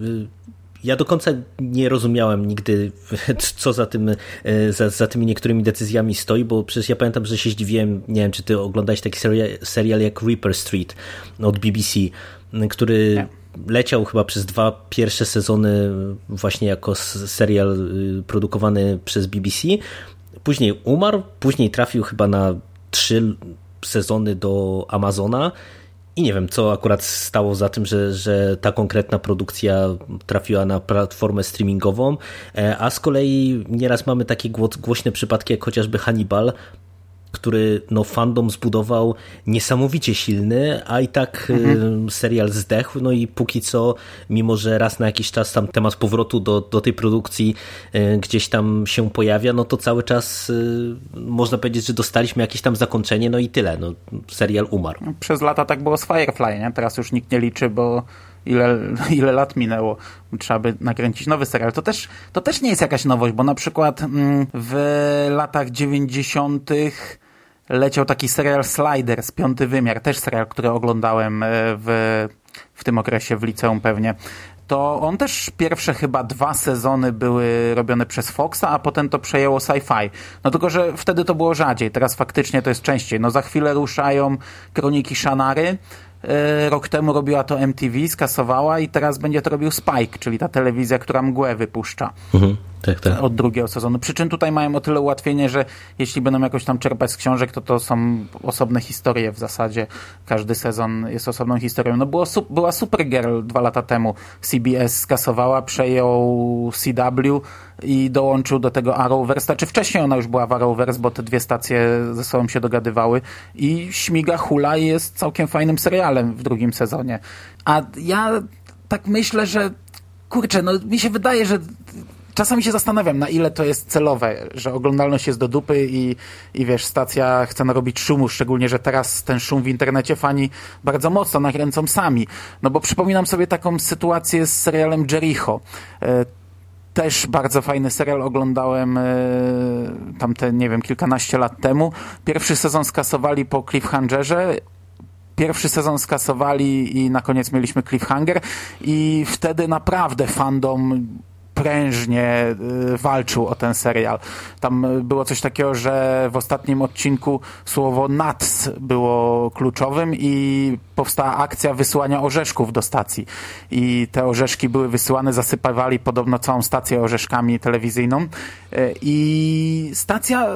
ja do końca nie rozumiałem nigdy, co za, tym, e, za, za tymi niektórymi decyzjami stoi, bo przecież ja pamiętam, że się zdziwiłem, nie wiem, czy ty oglądałeś taki serial, serial jak Reaper Street od BBC, który leciał chyba przez dwa pierwsze sezony właśnie jako serial y, produkowany przez BBC. Później umarł, później trafił chyba na trzy sezony do Amazona. I nie wiem, co akurat stało za tym, że, że ta konkretna produkcja trafiła na platformę streamingową, E, a z kolei nieraz mamy takie głośne przypadki, jak chociażby Hannibal, który no, fandom zbudował niesamowicie silny, a i tak mhm. serial zdechł. No i póki co, mimo że raz na jakiś czas tam temat powrotu do, do tej produkcji y, gdzieś tam się pojawia, no to cały czas y, można powiedzieć, że dostaliśmy jakieś tam zakończenie, no i tyle. No, serial umarł. Przez lata tak było z Firefly, nie? Teraz już nikt nie liczy, bo ile, ile lat minęło, trzeba by nakręcić nowy serial. To też, to też nie jest jakaś nowość, bo na przykład mm, w latach 90. leciał taki serial Sliders, Piąty Wymiar, też serial, który oglądałem e, w, w tym okresie w liceum pewnie to on też pierwsze chyba dwa sezony były robione przez Foxa, a potem to przejęło sci-fi. No tylko, że wtedy to było rzadziej, teraz faktycznie to jest częściej. No za chwilę ruszają Kroniki Shannary, rok temu robiła to MTV, skasowała i teraz będzie to robił Spike, czyli ta telewizja, która mgłę wypuszcza. Mhm, tak, tak. Od drugiego sezonu. Przy czym tutaj mają o tyle ułatwienie, że jeśli będą jakoś tam czerpać z książek, to to są osobne historie w zasadzie. Każdy sezon jest osobną historią. No było, była Supergirl dwa lata temu. CBS skasowała, przejął CW i dołączył do tego Arrowverse. Znaczy wcześniej ona już była w Arrowverse, bo te dwie stacje ze sobą się dogadywały i śmiga hula jest całkiem fajnym serialem w drugim sezonie. A ja tak myślę, że kurczę, no mi się wydaje, że czasami się zastanawiam, na ile to jest celowe, że oglądalność jest do dupy i, i wiesz, stacja chce narobić szumu, szczególnie, że teraz ten szum w internecie fani bardzo mocno nakręcą sami. No bo przypominam sobie taką sytuację z serialem Jericho. Też bardzo fajny serial oglądałem tamte, nie wiem, kilkanaście lat temu. Pierwszy sezon skasowali po cliffhangerze, pierwszy sezon skasowali i na koniec mieliśmy cliffhanger i wtedy naprawdę fandom prężnie walczył o ten serial. Tam było coś takiego, że w ostatnim odcinku słowo nuts było kluczowym i powstała akcja wysyłania orzeszków do stacji. I te orzeszki były wysyłane, zasypywali podobno całą stację orzeszkami telewizyjną i stacja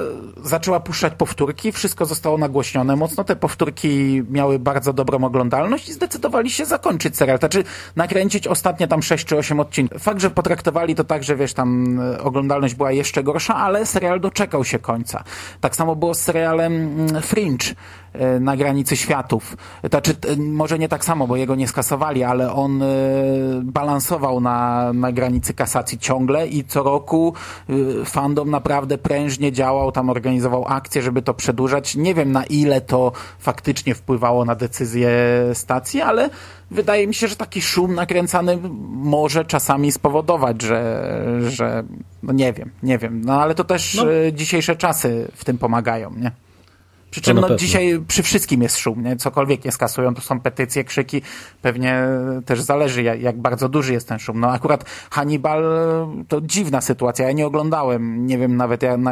zaczęła puszczać powtórki, wszystko zostało nagłośnione mocno, te powtórki miały bardzo dobrą oglądalność i zdecydowali się zakończyć serial, znaczy nakręcić ostatnie tam 6 czy 8 odcinków. Fakt, że potraktowali to tak, że wiesz, tam oglądalność była jeszcze gorsza, ale serial doczekał się końca. Tak samo było z serialem Fringe na granicy światów. Znaczy, może nie tak samo, bo jego nie skasowali, ale on balansował na, na granicy kasacji ciągle i co roku fandom naprawdę prężnie działał, tam organizował akcje, żeby to przedłużać. Nie wiem na ile to faktycznie wpływało na decyzję stacji, ale wydaje mi się, że taki szum nakręcany może czasami spowodować, że, że no nie wiem, nie wiem. No ale to też no. dzisiejsze czasy w tym pomagają, nie? Przy czym no, pewno. dzisiaj przy wszystkim jest szum, nie? cokolwiek nie skasują, to są petycje, krzyki, pewnie też zależy jak, jak bardzo duży jest ten szum. No akurat Hannibal to dziwna sytuacja, ja nie oglądałem, nie wiem nawet jak, na,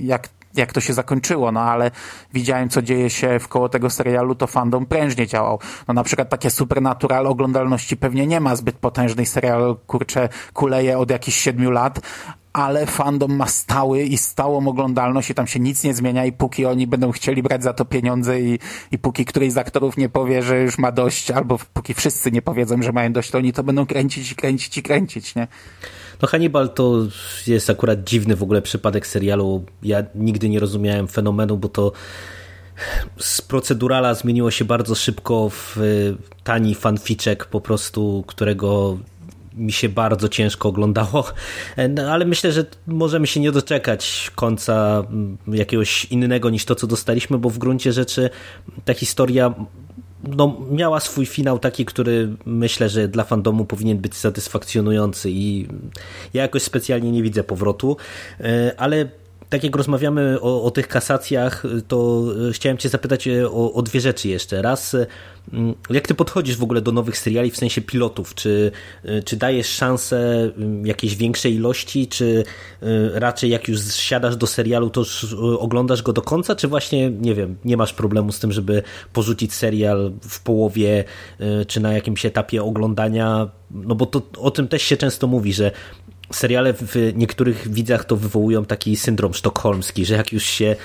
jak jak to się zakończyło, no ale widziałem, co dzieje się wkoło tego serialu, to fandom prężnie działał. No na przykład takie Supernatural oglądalności pewnie nie ma zbyt potężnej serial, kurczę, kuleje od jakichś siedmiu lat, ale fandom ma stały i stałą oglądalność i tam się nic nie zmienia i póki oni będą chcieli brać za to pieniądze i, i póki któryś z aktorów nie powie, że już ma dość, albo póki wszyscy nie powiedzą, że mają dość, to oni to będą kręcić i kręcić i kręcić, nie? No Hannibal to jest akurat dziwny w ogóle przypadek serialu. Ja nigdy nie rozumiałem fenomenu, bo to z procedurala zmieniło się bardzo szybko w tani fanficzek po prostu, którego mi się bardzo ciężko oglądało, no, ale myślę, że możemy się nie doczekać końca jakiegoś innego niż to, co dostaliśmy, bo w gruncie rzeczy ta historia no, miała swój finał taki, który myślę, że dla fandomu powinien być satysfakcjonujący i ja jakoś specjalnie nie widzę powrotu, ale tak jak rozmawiamy o, o, tych kasacjach, to chciałem Cię zapytać o, o, dwie rzeczy jeszcze. Raz, jak Ty podchodzisz w ogóle do nowych seriali w sensie pilotów? Czy, czy dajesz szansę jakiejś większej ilości, czy raczej jak już siadasz do serialu, to już oglądasz go do końca, czy właśnie, nie wiem, nie masz problemu z tym, żeby porzucić serial w połowie, czy na jakimś etapie oglądania? No bo to, o tym też się często mówi, że seriale w niektórych widzach to wywołują taki syndrom sztokholmski, że jak już się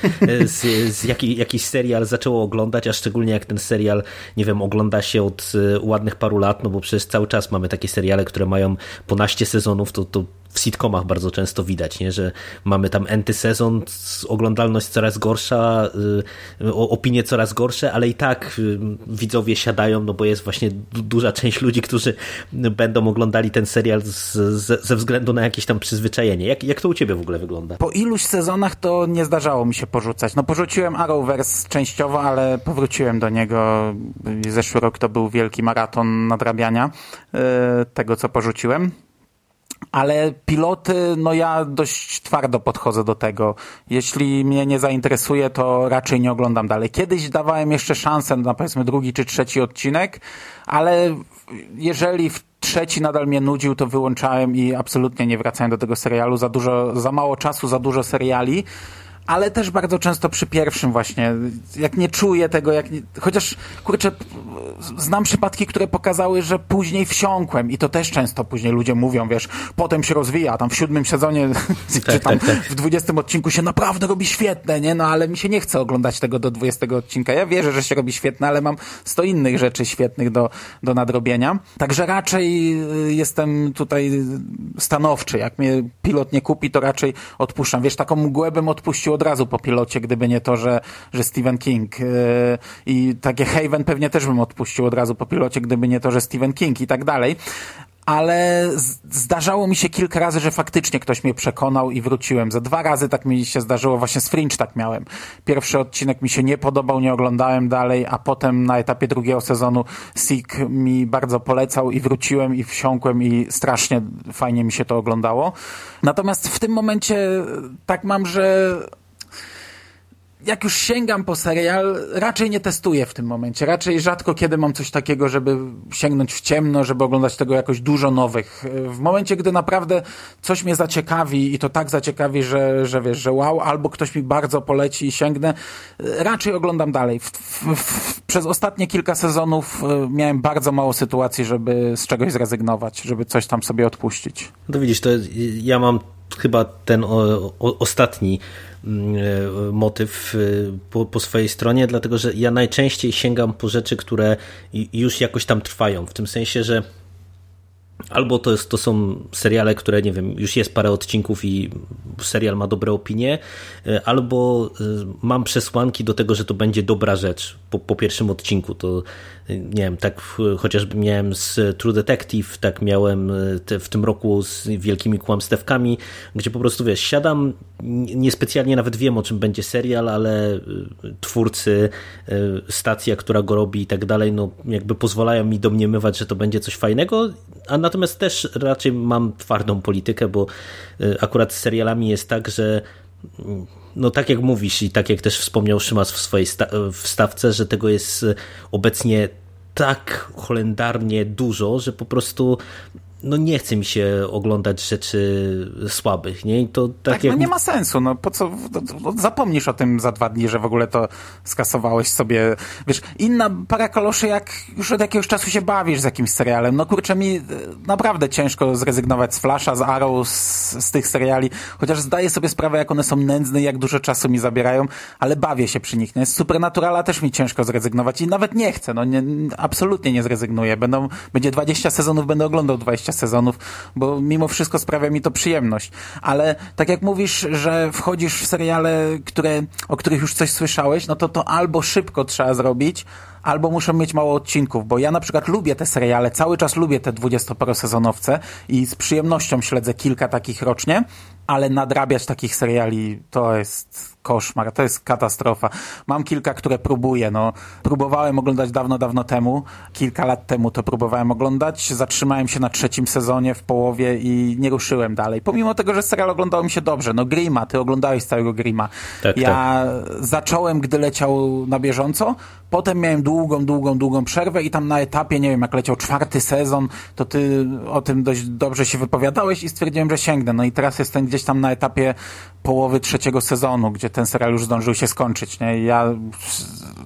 z, z jaki, jakiś serial zaczęło oglądać, a szczególnie jak ten serial, nie wiem, ogląda się od ładnych paru lat, no bo przecież cały czas mamy takie seriale, które mają ponaście sezonów, to, to w sitcomach bardzo często widać, nie? że mamy tam enty sezon, oglądalność coraz gorsza, opinie coraz gorsze, ale i tak widzowie siadają, no bo jest właśnie duża część ludzi, którzy będą oglądali ten serial z, z, ze względu na jakieś tam przyzwyczajenie. Jak, jak to u ciebie w ogóle wygląda? Po iluś sezonach to nie zdarzało mi się porzucać. No porzuciłem Arrowverse częściowo, ale powróciłem do niego. Zeszły rok to był wielki maraton nadrabiania tego, co porzuciłem. Ale piloty, no ja dość twardo podchodzę do tego. Jeśli mnie nie zainteresuje, to raczej nie oglądam dalej. Kiedyś dawałem jeszcze szansę na powiedzmy drugi czy trzeci odcinek, ale jeżeli w trzeci nadal mnie nudził, to wyłączałem i absolutnie nie wracałem do tego serialu. Za dużo, za mało czasu, za dużo seriali ale też bardzo często przy pierwszym właśnie, jak nie czuję tego, jak nie, chociaż kurczę, znam przypadki, które pokazały, że później wsiąkłem i to też często później ludzie mówią, wiesz, potem się rozwija, tam w siódmym sezonie, tak, czy tam tak, tak. w dwudziestym odcinku się naprawdę robi świetne, nie, no ale mi się nie chce oglądać tego do dwudziestego odcinka, ja wierzę, że się robi świetne, ale mam sto innych rzeczy świetnych do, do nadrobienia, także raczej y, jestem tutaj stanowczy, jak mnie pilot nie kupi, to raczej odpuszczam, wiesz, taką mgłę bym odpuścił od razu po pilocie, gdyby nie to, że, że Stephen King yy, i takie Haven pewnie też bym odpuścił od razu po pilocie, gdyby nie to, że Stephen King i tak dalej. Ale zdarzało mi się kilka razy, że faktycznie ktoś mnie przekonał i wróciłem. Za dwa razy tak mi się zdarzyło, właśnie z Fringe tak miałem. Pierwszy odcinek mi się nie podobał, nie oglądałem dalej, a potem na etapie drugiego sezonu Sik mi bardzo polecał i wróciłem i wsiąkłem i strasznie fajnie mi się to oglądało. Natomiast w tym momencie tak mam, że jak już sięgam po serial, raczej nie testuję w tym momencie. Raczej rzadko kiedy mam coś takiego, żeby sięgnąć w ciemno, żeby oglądać tego jakoś dużo nowych. W momencie, gdy naprawdę coś mnie zaciekawi i to tak zaciekawi, że, że wiesz, że wow, albo ktoś mi bardzo poleci i sięgnę, raczej oglądam dalej. W, w, w, przez ostatnie kilka sezonów miałem bardzo mało sytuacji, żeby z czegoś zrezygnować, żeby coś tam sobie odpuścić. No widzisz, to ja mam chyba ten o, o, ostatni motyw po, po, swojej stronie, dlatego że ja najczęściej sięgam po rzeczy, które już jakoś tam trwają. W tym sensie, że albo to, jest, to są seriale, które nie wiem, już jest parę odcinków i serial ma dobre opinie, albo mam przesłanki do tego, że to będzie dobra rzecz po, po pierwszym odcinku. To nie wiem, tak chociażby miałem z True Detective, tak miałem te, w tym roku z Wielkimi Kłamstewkami, gdzie po prostu wiesz, siadam, niespecjalnie nawet wiem o czym będzie serial, ale twórcy, stacja, która go robi i tak dalej, no jakby pozwalają mi domniemywać, że to będzie coś fajnego, a natomiast też raczej mam twardą politykę, bo akurat z serialami jest tak, że no tak jak mówisz i tak jak też wspomniał Szymas w swojej wstawce, że tego jest obecnie tak holendarnie dużo, że po prostu no nie chce mi się oglądać rzeczy słabych, nie? I to tak, tak jak... no nie ma sensu, no po co, no, zapomnisz o tym za dwa dni, że w ogóle to skasowałeś sobie, wiesz, inna para kaloszy, jak już od jakiegoś czasu się bawisz z jakimś serialem, no kurczę mi e, naprawdę ciężko zrezygnować z Flasha, z Arrow, z, z tych seriali, chociaż zdaję sobie sprawę, jak one są nędzne, jak dużo czasu mi zabierają, ale bawię się przy nich, nie? Z Supernaturala też mi ciężko zrezygnować i nawet nie chcę, no nie, absolutnie nie zrezygnuję, będą, będzie 20 sezonów, będę oglądał 20 sezonów, bo mimo wszystko sprawia mi to przyjemność. Ale tak jak mówisz, że wchodzisz w seriale, które, o których już coś słyszałeś, no to to albo szybko trzeba zrobić, albo muszą mieć mało odcinków, bo ja na przykład lubię te seriale, cały czas lubię te dwudziestoparosezonowce i z przyjemnością śledzę kilka takich rocznie, ale nadrabiać takich seriali to jest koszmar, to jest katastrofa. Mam kilka, które próbuję, no. Próbowałem oglądać dawno, dawno temu, kilka lat temu to próbowałem oglądać, zatrzymałem się na trzecim sezonie w połowie i nie ruszyłem dalej. Pomimo tego, że serial oglądał mi się dobrze, no Grima, ty oglądałeś całego Grima. Tak, ja tak. zacząłem, gdy leciał na bieżąco, potem miałem długą, długą, długą przerwę i tam na etapie, nie wiem, jak leciał czwarty sezon, to ty o tym dość dobrze się wypowiadałeś i stwierdziłem, że sięgnę. No i teraz jestem gdzieś tam na etapie połowy trzeciego sezonu, gdzie ten serial już zdążył się skończyć. Nie? Ja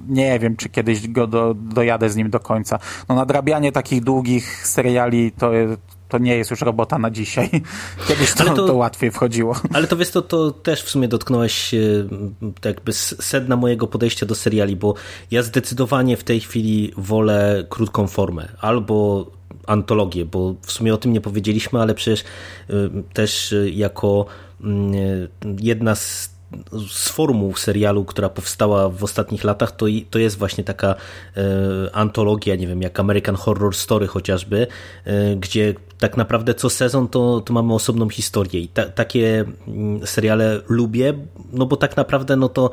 nie wiem, czy kiedyś go do, dojadę z nim do końca. No nadrabianie takich długich seriali to, to nie jest już robota na dzisiaj. Kiedyś to, to, to, łatwiej wchodziło. Ale to wiesz, to, to też w sumie dotknąłeś jakby sedna mojego podejścia do seriali, bo ja zdecydowanie w tej chwili wolę krótką formę. Albo antologię, bo w sumie o tym nie powiedzieliśmy, ale przecież y, też y, jako mm, jedna z z formuł serialu, która powstała w ostatnich latach, to, to jest właśnie taka e, antologia, nie wiem, jak American Horror Story chociażby, e, gdzie tak naprawdę co sezon to, to mamy osobną historię i ta, takie mm, seriale lubię, no bo tak naprawdę no to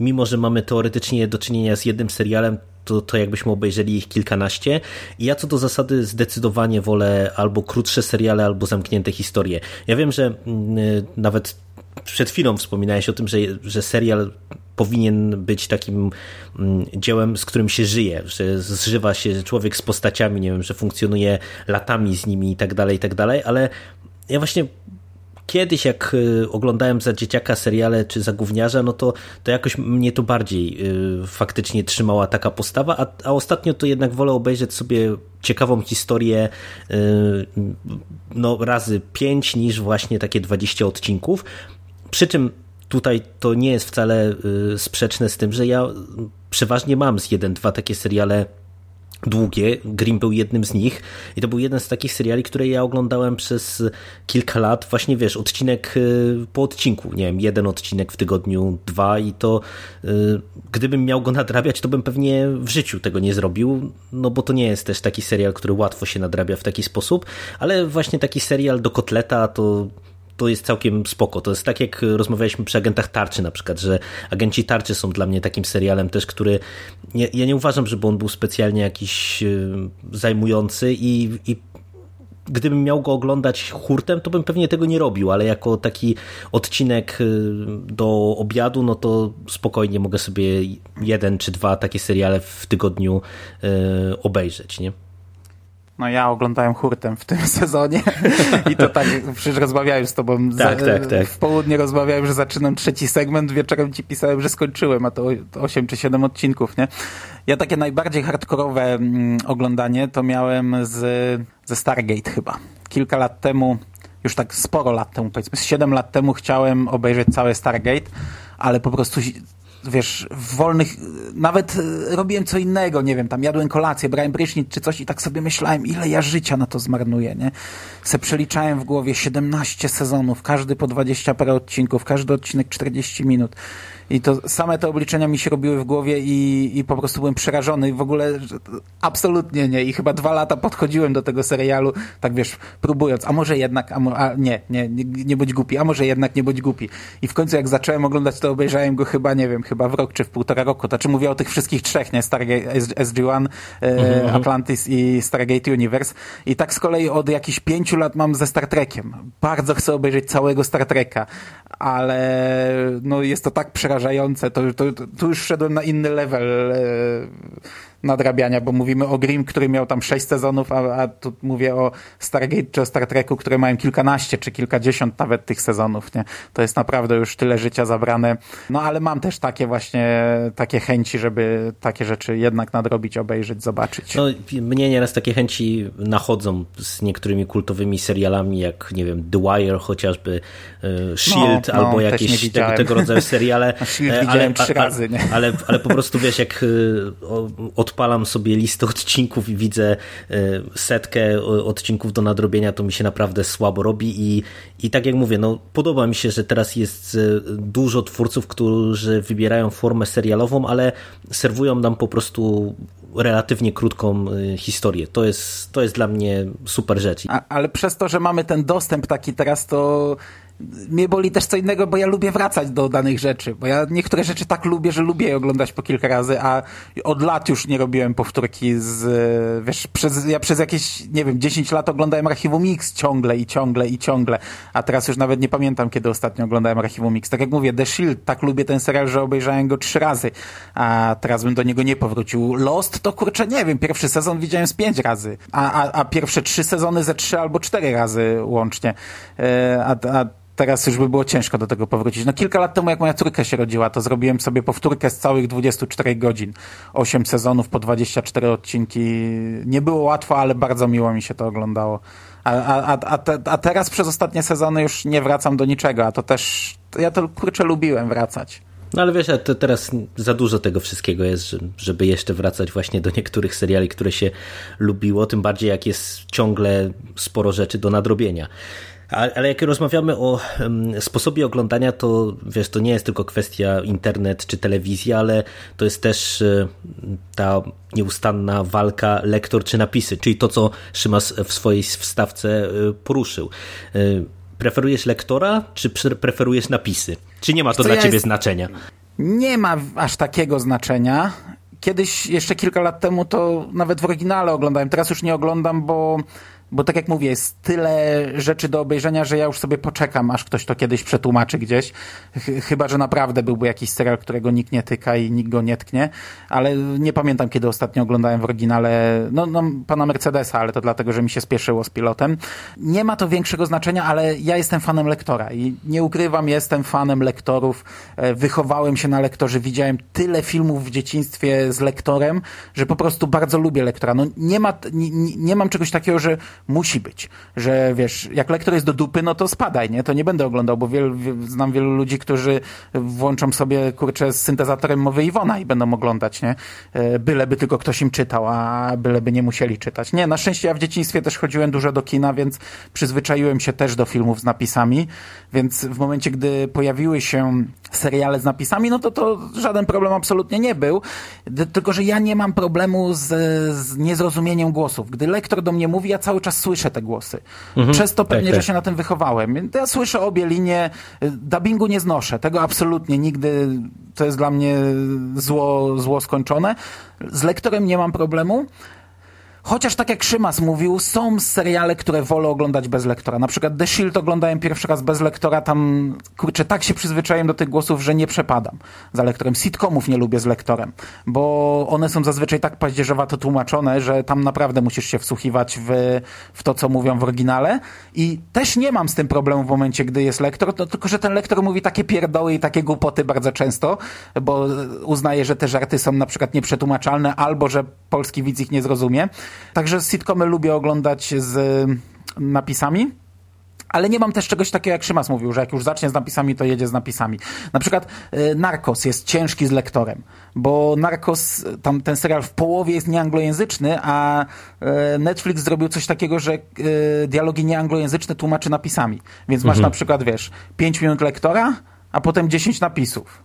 mimo, że mamy teoretycznie do czynienia z jednym serialem, to, to jakbyśmy obejrzeli ich kilkanaście. I ja co do zasady zdecydowanie wolę albo krótsze seriale, albo zamknięte historie. Ja wiem, że mm, nawet przed chwilą wspominałeś o tym, że, że serial powinien być takim mm, dziełem, z którym się żyje, że zżywa się człowiek z postaciami, nie wiem, że funkcjonuje latami z nimi i tak dalej, i tak dalej, ale ja właśnie kiedyś jak y, oglądałem za dzieciaka seriale czy za gówniarza, no to, to jakoś mnie to bardziej y, faktycznie trzymała taka postawa, a, a ostatnio to jednak wolę obejrzeć sobie ciekawą historię y, no razy pięć niż właśnie takie 20 odcinków. Przy czym tutaj to nie jest wcale sprzeczne z tym, że ja przeważnie mam z jeden, dwa takie seriale długie. Grimm był jednym z nich i to był jeden z takich seriali, które ja oglądałem przez kilka lat. Właśnie wiesz, odcinek y, po odcinku, nie wiem, jeden odcinek w tygodniu, dwa i to y, gdybym miał go nadrabiać, to bym pewnie w życiu tego nie zrobił, no bo to nie jest też taki serial, który łatwo się nadrabia w taki sposób, ale właśnie taki serial do kotleta to to jest całkiem spoko. To jest tak, jak rozmawialiśmy przy agentach tarczy na przykład, że agenci tarczy są dla mnie takim serialem też, który nie, ja nie uważam, żeby on był specjalnie jakiś y, zajmujący i, i gdybym miał go oglądać hurtem, to bym pewnie tego nie robił, ale jako taki odcinek y, do obiadu, no to spokojnie mogę sobie jeden czy dwa takie seriale w tygodniu y, obejrzeć, nie? No ja oglądałem hurtem w tym sezonie i to tak, przecież rozmawiałem z tobą tak, za, tak, tak. w południe rozmawiałem, że zaczynam trzeci segment, wieczorem ci pisałem, że skończyłem, a to 8 czy 7 odcinków, nie? Ja takie najbardziej hardkorowe mm, oglądanie to miałem z, ze Stargate chyba. Kilka lat temu, już tak sporo lat temu, powiedzmy 7 lat temu chciałem obejrzeć całe Stargate, ale po prostu wiesz, w wolnych, nawet e, robiłem co innego, nie wiem, tam jadłem kolację, brałem prysznic czy coś i tak sobie myślałem, ile ja życia na to zmarnuję, nie? Se przeliczałem w głowie 17 sezonów, każdy po 20 parę odcinków, każdy odcinek 40 minut. I to same te obliczenia mi się robiły w głowie i, i po prostu byłem przerażony. I w ogóle absolutnie nie. I chyba dwa lata podchodziłem do tego serialu, tak wiesz, próbując, a może jednak, a, mo, a nie, nie, nie, nie bądź głupi, a może jednak nie bądź głupi. I w końcu jak zacząłem oglądać, to obejrzałem go chyba, nie wiem, chyba w rok czy w półtora roku. To czy mówię o tych wszystkich trzech, nie? Stargate, SG-1, e, mhm. Atlantis i Stargate Universe. I tak z kolei od jakichś pięciu lat mam ze Star Trekiem. Bardzo chcę obejrzeć całego Star Treka ale no jest to tak przerażające, to, to, to już szedłem na inny level e, nadrabiania, bo mówimy o Grimm, który miał tam sześć sezonów, a, a tu mówię o Stargate czy o Star Treku, które mają kilkanaście czy kilkadziesiąt nawet tych sezonów, nie? To jest naprawdę już tyle życia zabrane. No ale mam też takie właśnie, takie chęci, żeby takie rzeczy jednak nadrobić, obejrzeć, zobaczyć. No, mnie nieraz takie chęci nachodzą z niektórymi kultowymi serialami, jak nie wiem, The Wire chociażby, e, Shield no, no, albo jakieś tego, tego, rodzaju seriale. Shield ale, widziałem trzy razy, nie? Ale, ale, po prostu wiesz, jak e, od odpalam sobie listę odcinków i widzę e, setkę e, odcinków do nadrobienia, to mi się naprawdę słabo robi i, i tak jak mówię, no podoba mi się, że teraz jest e, dużo twórców, którzy wybierają formę serialową, ale serwują nam po prostu relatywnie krótką historię. To jest, to jest dla mnie super rzecz. A, ale przez to, że mamy ten dostęp taki teraz, to mnie boli też co innego, bo ja lubię wracać do danych rzeczy, bo ja niektóre rzeczy tak lubię, że lubię je oglądać po kilka razy, a od lat już nie robiłem powtórki z, wiesz, przez, ja przez jakieś, nie wiem, 10 lat oglądałem Archiwum Mix ciągle i ciągle i ciągle, a teraz już nawet nie pamiętam, kiedy ostatnio oglądałem Archiwum Mix. Tak jak mówię, The Shield, tak lubię ten serial, że obejrzałem go trzy razy, a teraz bym do niego nie powrócił. Lost to kurczę, nie wiem, pierwszy sezon widziałem z pięć razy, a, a, a pierwsze trzy sezony ze trzy albo cztery razy łącznie, e, a, a teraz już by było ciężko do tego powrócić. No kilka lat temu, jak moja córka się rodziła, to zrobiłem sobie powtórkę z całych 24 godzin. 8 sezonów po 24 odcinki. Nie było łatwo, ale bardzo miło mi się to oglądało. A, a, a, a teraz przez ostatnie sezony już nie wracam do niczego, a to też, ja to kurczę lubiłem wracać. No ale wiesz, to teraz za dużo tego wszystkiego jest, żeby jeszcze wracać właśnie do niektórych seriali, które się lubiło, tym bardziej jak jest ciągle sporo rzeczy do nadrobienia. Ale jak rozmawiamy o sposobie oglądania, to wiesz, to nie jest tylko kwestia internet czy telewizja, ale to jest też e, ta nieustanna walka lektor czy napisy, czyli to, co Szymas w swojej wstawce e, poruszył. E, preferujesz lektora, czy preferujesz napisy? Czy nie ma to dla ja ciebie jest... znaczenia? Nie ma aż takiego znaczenia. Kiedyś, jeszcze kilka lat temu, to nawet w oryginale oglądałem. Teraz już nie oglądam, bo bo tak jak mówię, jest tyle rzeczy do obejrzenia, że ja już sobie poczekam, aż ktoś to kiedyś przetłumaczy gdzieś. Chyba, że naprawdę byłby jakiś serial, którego nikt nie tyka i nikt go nie tknie, ale nie pamiętam, kiedy ostatnio oglądałem w oryginale, no, no pana Mercedesa, ale to dlatego, że mi się spieszyło z pilotem. Nie ma to większego znaczenia, ale ja jestem fanem lektora i nie ukrywam, jestem fanem lektorów. E, wychowałem się na lektorze, widziałem tyle filmów w dzieciństwie z lektorem, że po prostu bardzo lubię lektora. No nie ma, nie, nie mam czegoś takiego, że musi być, że wiesz, jak lektor jest do dupy, no to spadaj, nie? To nie będę oglądał, bo znam wielu ludzi, którzy włączą sobie, kurczę, z syntezatorem mowy Iwona i będą oglądać, nie? E, byleby tylko ktoś im czytał, a byleby nie musieli czytać. Nie, na szczęście ja w dzieciństwie też chodziłem dużo do kina, więc przyzwyczaiłem się też do filmów z napisami, więc w momencie, gdy pojawiły się seriale z napisami, no to to żaden problem absolutnie nie był, tylko że ja nie mam problemu z, z niezrozumieniem głosów. Gdy lektor do mnie mówi, ja cały czas słyszę te głosy. Mhm, Przez to pewnie, tak, tak. że się na tym wychowałem. Ja słyszę obie linie, dubbingu nie znoszę, tego absolutnie nigdy, to jest dla mnie zło, zło skończone. Z lektorem nie mam problemu, Chociaż tak jak Szymas mówił, są seriale, które wolę oglądać bez lektora. Na przykład The Shield oglądałem pierwszy raz bez lektora, tam kurczę, tak się przyzwyczaiłem do tych głosów, że nie przepadam za lektorem. Sitcomów nie lubię z lektorem, bo one są zazwyczaj tak paździerzowato tłumaczone, że tam naprawdę musisz się wsłuchiwać w, w to, co mówią w oryginale i też nie mam z tym problemu w momencie, gdy jest lektor, no, tylko że ten lektor mówi takie pierdoły i takie głupoty bardzo często, bo uznaje, że te żarty są na przykład nieprzetłumaczalne albo, że polski widz ich nie zrozumie. Także sitcomy lubię oglądać z napisami. Ale nie mam też czegoś takiego, jak Szymas mówił, że jak już zacznie z napisami, to jedzie z napisami. Na przykład y, Narcos jest ciężki z lektorem, bo Narcos, tam ten serial w połowie jest nieanglojęzyczny, a y, Netflix zrobił coś takiego, że dialogi nieanglojęzyczne tłumaczy napisami. Więc masz mhm. na przykład, wiesz, 5 minut lektora, a potem 10 napisów.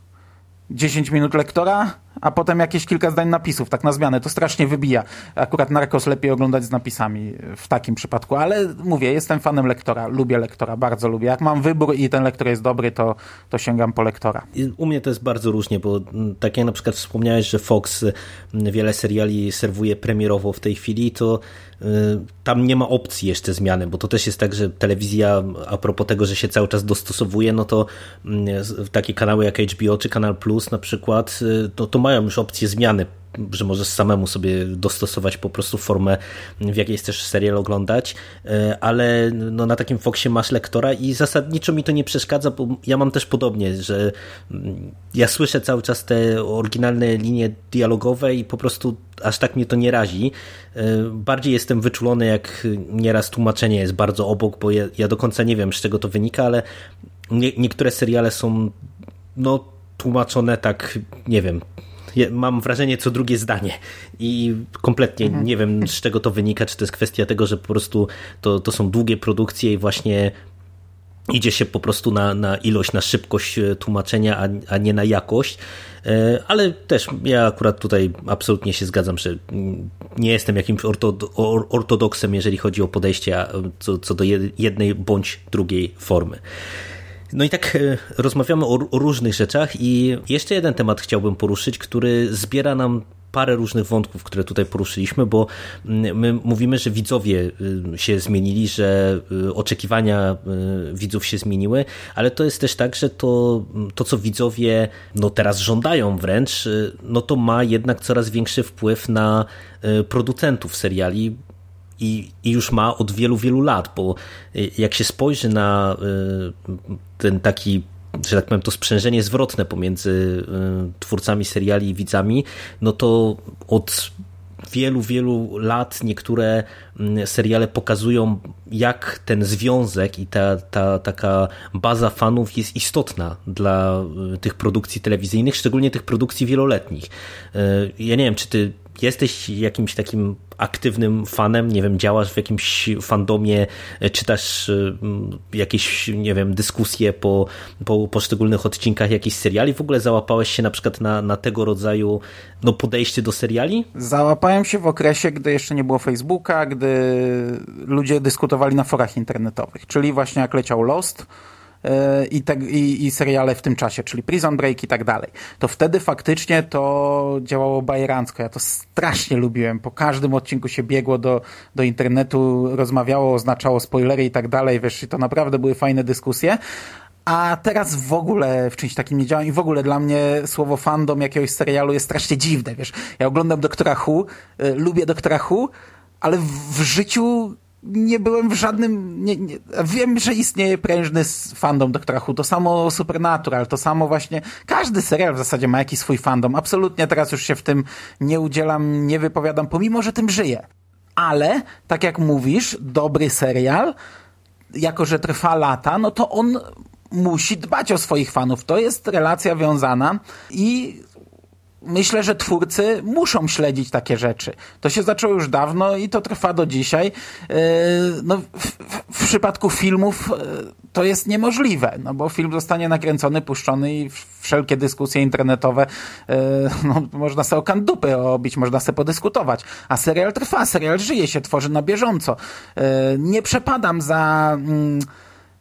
10 minut lektora, a potem jakieś kilka zdań napisów, tak na zmianę. To strasznie wybija. Akurat Narcos lepiej oglądać z napisami w takim przypadku, ale mówię, jestem fanem lektora, lubię lektora, bardzo lubię. Jak mam wybór i ten lektor jest dobry, to, to sięgam po lektora. U mnie to jest bardzo różnie, bo mm, tak jak na przykład wspomniałeś, że Fox mm, wiele seriali serwuje premierowo w tej chwili, to tam nie ma opcji jeszcze zmiany, bo to też jest tak, że telewizja, a propos tego, że się cały czas dostosowuje, no to mm, takie kanały jak HBO czy Kanal Plus na przykład, y, to, to mają już opcję zmiany że możesz samemu sobie dostosować po prostu formę, w jakiej chcesz serial oglądać, e, ale no na takim Foxie masz lektora i zasadniczo mi to nie przeszkadza, bo ja mam też podobnie, że mm, ja słyszę cały czas te oryginalne linie dialogowe i po prostu aż tak mnie to nie razi. E, bardziej jestem wyczulony, jak nieraz tłumaczenie jest bardzo obok, bo ja, ja do końca nie wiem, z czego to wynika, ale nie, niektóre seriale są no tłumaczone tak, nie wiem, mam wrażenie co drugie zdanie i kompletnie mhm. nie wiem z czego to wynika, czy to jest kwestia tego, że po prostu to, to są długie produkcje i właśnie idzie się po prostu na, na ilość, na szybkość e, tłumaczenia, a, a nie na jakość. E, ale też ja akurat tutaj absolutnie się zgadzam, że nie jestem jakimś ortodoksem, jeżeli chodzi o podejście co, co do jednej bądź drugiej formy. No i tak e, rozmawiamy o, o różnych rzeczach i jeszcze jeden temat chciałbym poruszyć, który zbiera nam parę różnych wątków, które tutaj poruszyliśmy, bo mm, my mówimy, że widzowie y, się zmienili, że y, oczekiwania y, widzów się zmieniły, ale to jest też tak, że to, mm, to co widzowie no teraz żądają wręcz, no to ma jednak coraz większy wpływ na producentów seriali, i, i już ma od wielu, wielu lat, bo y, jak się spojrzy na y, ten taki że tak powiem, to sprzężenie zwrotne pomiędzy y, twórcami seriali i widzami, no to od wielu, wielu lat niektóre mm, seriale pokazują, jak ten związek i ta, ta taka baza fanów jest istotna dla tych produkcji telewizyjnych, szczególnie tych produkcji wieloletnich. Ja nie wiem, czy ty jesteś jakimś takim aktywnym fanem, nie wiem, działasz w jakimś fandomie, czytasz y, jakieś, nie wiem, dyskusje po, po poszczególnych odcinkach jakichś seriali, w ogóle załapałeś się na przykład na, na tego rodzaju no, podejście do seriali? Załapałem się w okresie, gdy jeszcze nie było Facebooka, gdy ludzie dyskutowali na forach internetowych, czyli właśnie jak leciał Lost, i, te, i, i seriale w tym czasie, czyli Prison Break i tak dalej. To wtedy faktycznie to działało bajerancko. Ja to strasznie lubiłem. Po każdym odcinku się biegło do, do internetu, rozmawiało, oznaczało spoilery i tak dalej. Wiesz, i to naprawdę były fajne dyskusje. A teraz w ogóle w czymś takim nie działam i w ogóle dla mnie słowo fandom jakiegoś serialu jest strasznie dziwne, wiesz. Ja oglądam Doktora Who, y, lubię Doktora Who, ale w życiu nie byłem w żadnym. Nie, nie, wiem, że istnieje prężny fandom Doktora Who. To samo Supernatural, to samo właśnie. Każdy serial w zasadzie ma jakiś swój fandom. Absolutnie teraz już się w tym nie udzielam, nie wypowiadam, pomimo że tym żyję. Ale, tak jak mówisz, dobry serial, jako że trwa lata, no to on musi dbać o swoich fanów. To jest relacja wiązana i myślę, że twórcy muszą śledzić takie rzeczy. To się zaczęło już dawno i to trwa do dzisiaj. E, no, w, w przypadku filmów e, to jest niemożliwe, no bo film zostanie nakręcony, puszczony i wszelkie dyskusje internetowe e, no, można sobie o kandupy obić, można sobie podyskutować. A serial trwa, serial żyje się, tworzy na bieżąco. Nie przepadam za mm,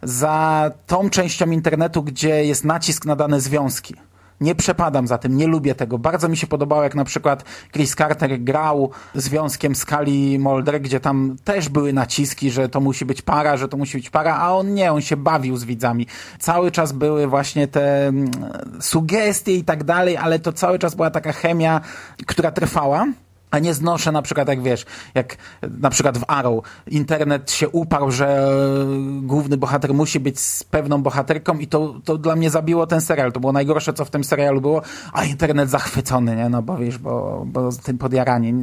za tą częścią internetu, gdzie jest nacisk na dane związki nie przepadam za tym, nie lubię tego. Bardzo mi się podobało, jak na przykład Chris Carter grał związkiem Skali Mulder, gdzie tam też były naciski, że to musi być para, że to musi być para, a on nie, on się bawił z widzami. Cały czas były właśnie te mm, sugestie i tak dalej, ale to cały czas była taka chemia, która trwała. A nie znoszę na przykład, jak wiesz, jak na przykład w Arrow internet się uparł, że główny bohater musi być z pewną bohaterką i to, to dla mnie zabiło ten serial. To było najgorsze, co w tym serialu było, a internet zachwycony, nie? No bo wiesz, bo, bo tym podjaranie.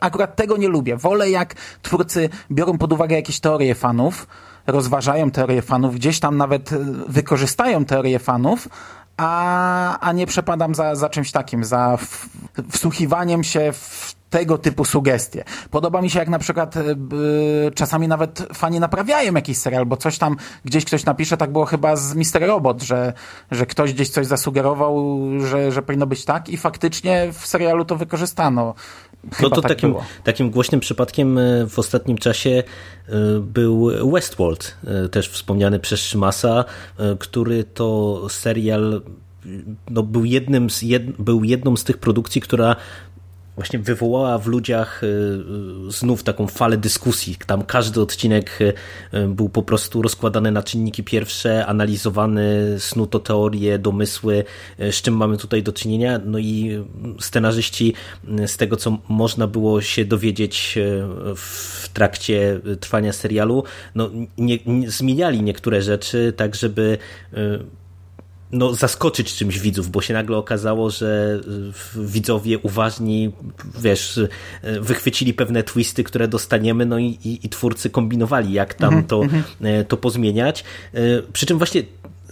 Akurat tego nie lubię. Wolę jak twórcy biorą pod uwagę jakieś teorie fanów, rozważają teorie fanów, gdzieś tam nawet wykorzystają teorie fanów, a, a nie przepadam za, za czymś takim, za w, wsłuchiwaniem się w tego typu sugestie. Podoba mi się, jak na przykład y, czasami nawet fani naprawiają jakiś serial, bo coś tam gdzieś ktoś napisze, tak było chyba z Mister Robot, że, że ktoś gdzieś coś zasugerował, że, że powinno być tak i faktycznie w serialu to wykorzystano. Chyba no to tak takim, było. takim głośnym przypadkiem e, w ostatnim czasie e, był Westworld, też wspomniany przez Szymasa, który to serial no, był, jednym z, jed, był jedną z tych produkcji, która właśnie wywołała w ludziach y, y, znów taką falę dyskusji. Tam każdy odcinek y, był po prostu rozkładany na czynniki pierwsze, analizowany, snuto teorie, domysły, z czym mamy tutaj do czynienia. No i scenarzyści z tego, co można było się dowiedzieć w trakcie trwania serialu, no, nie, nie zmieniali niektóre rzeczy tak, żeby no, zaskoczyć czymś widzów, bo się nagle okazało, że y, widzowie uważni, wiesz, y, wychwycili pewne twisty, które dostaniemy, no i, i, i twórcy kombinowali, jak tam -hmm. to, y, to pozmieniać. Przy czym właśnie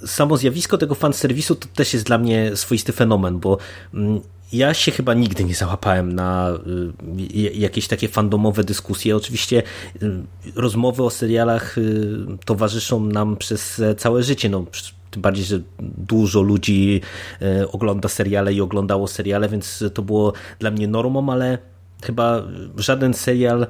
samo zjawisko tego fanserwisu to też jest dla mnie swoisty fenomen, bo mm, ja się chyba nigdy nie załapałem na jakieś takie fandomowe dyskusje. Oczywiście rozmowy o serialach towarzyszą nam przez całe życie. No, tym bardziej, że dużo ludzi e, ogląda seriale i oglądało seriale, więc to było dla mnie normą, ale chyba żaden serial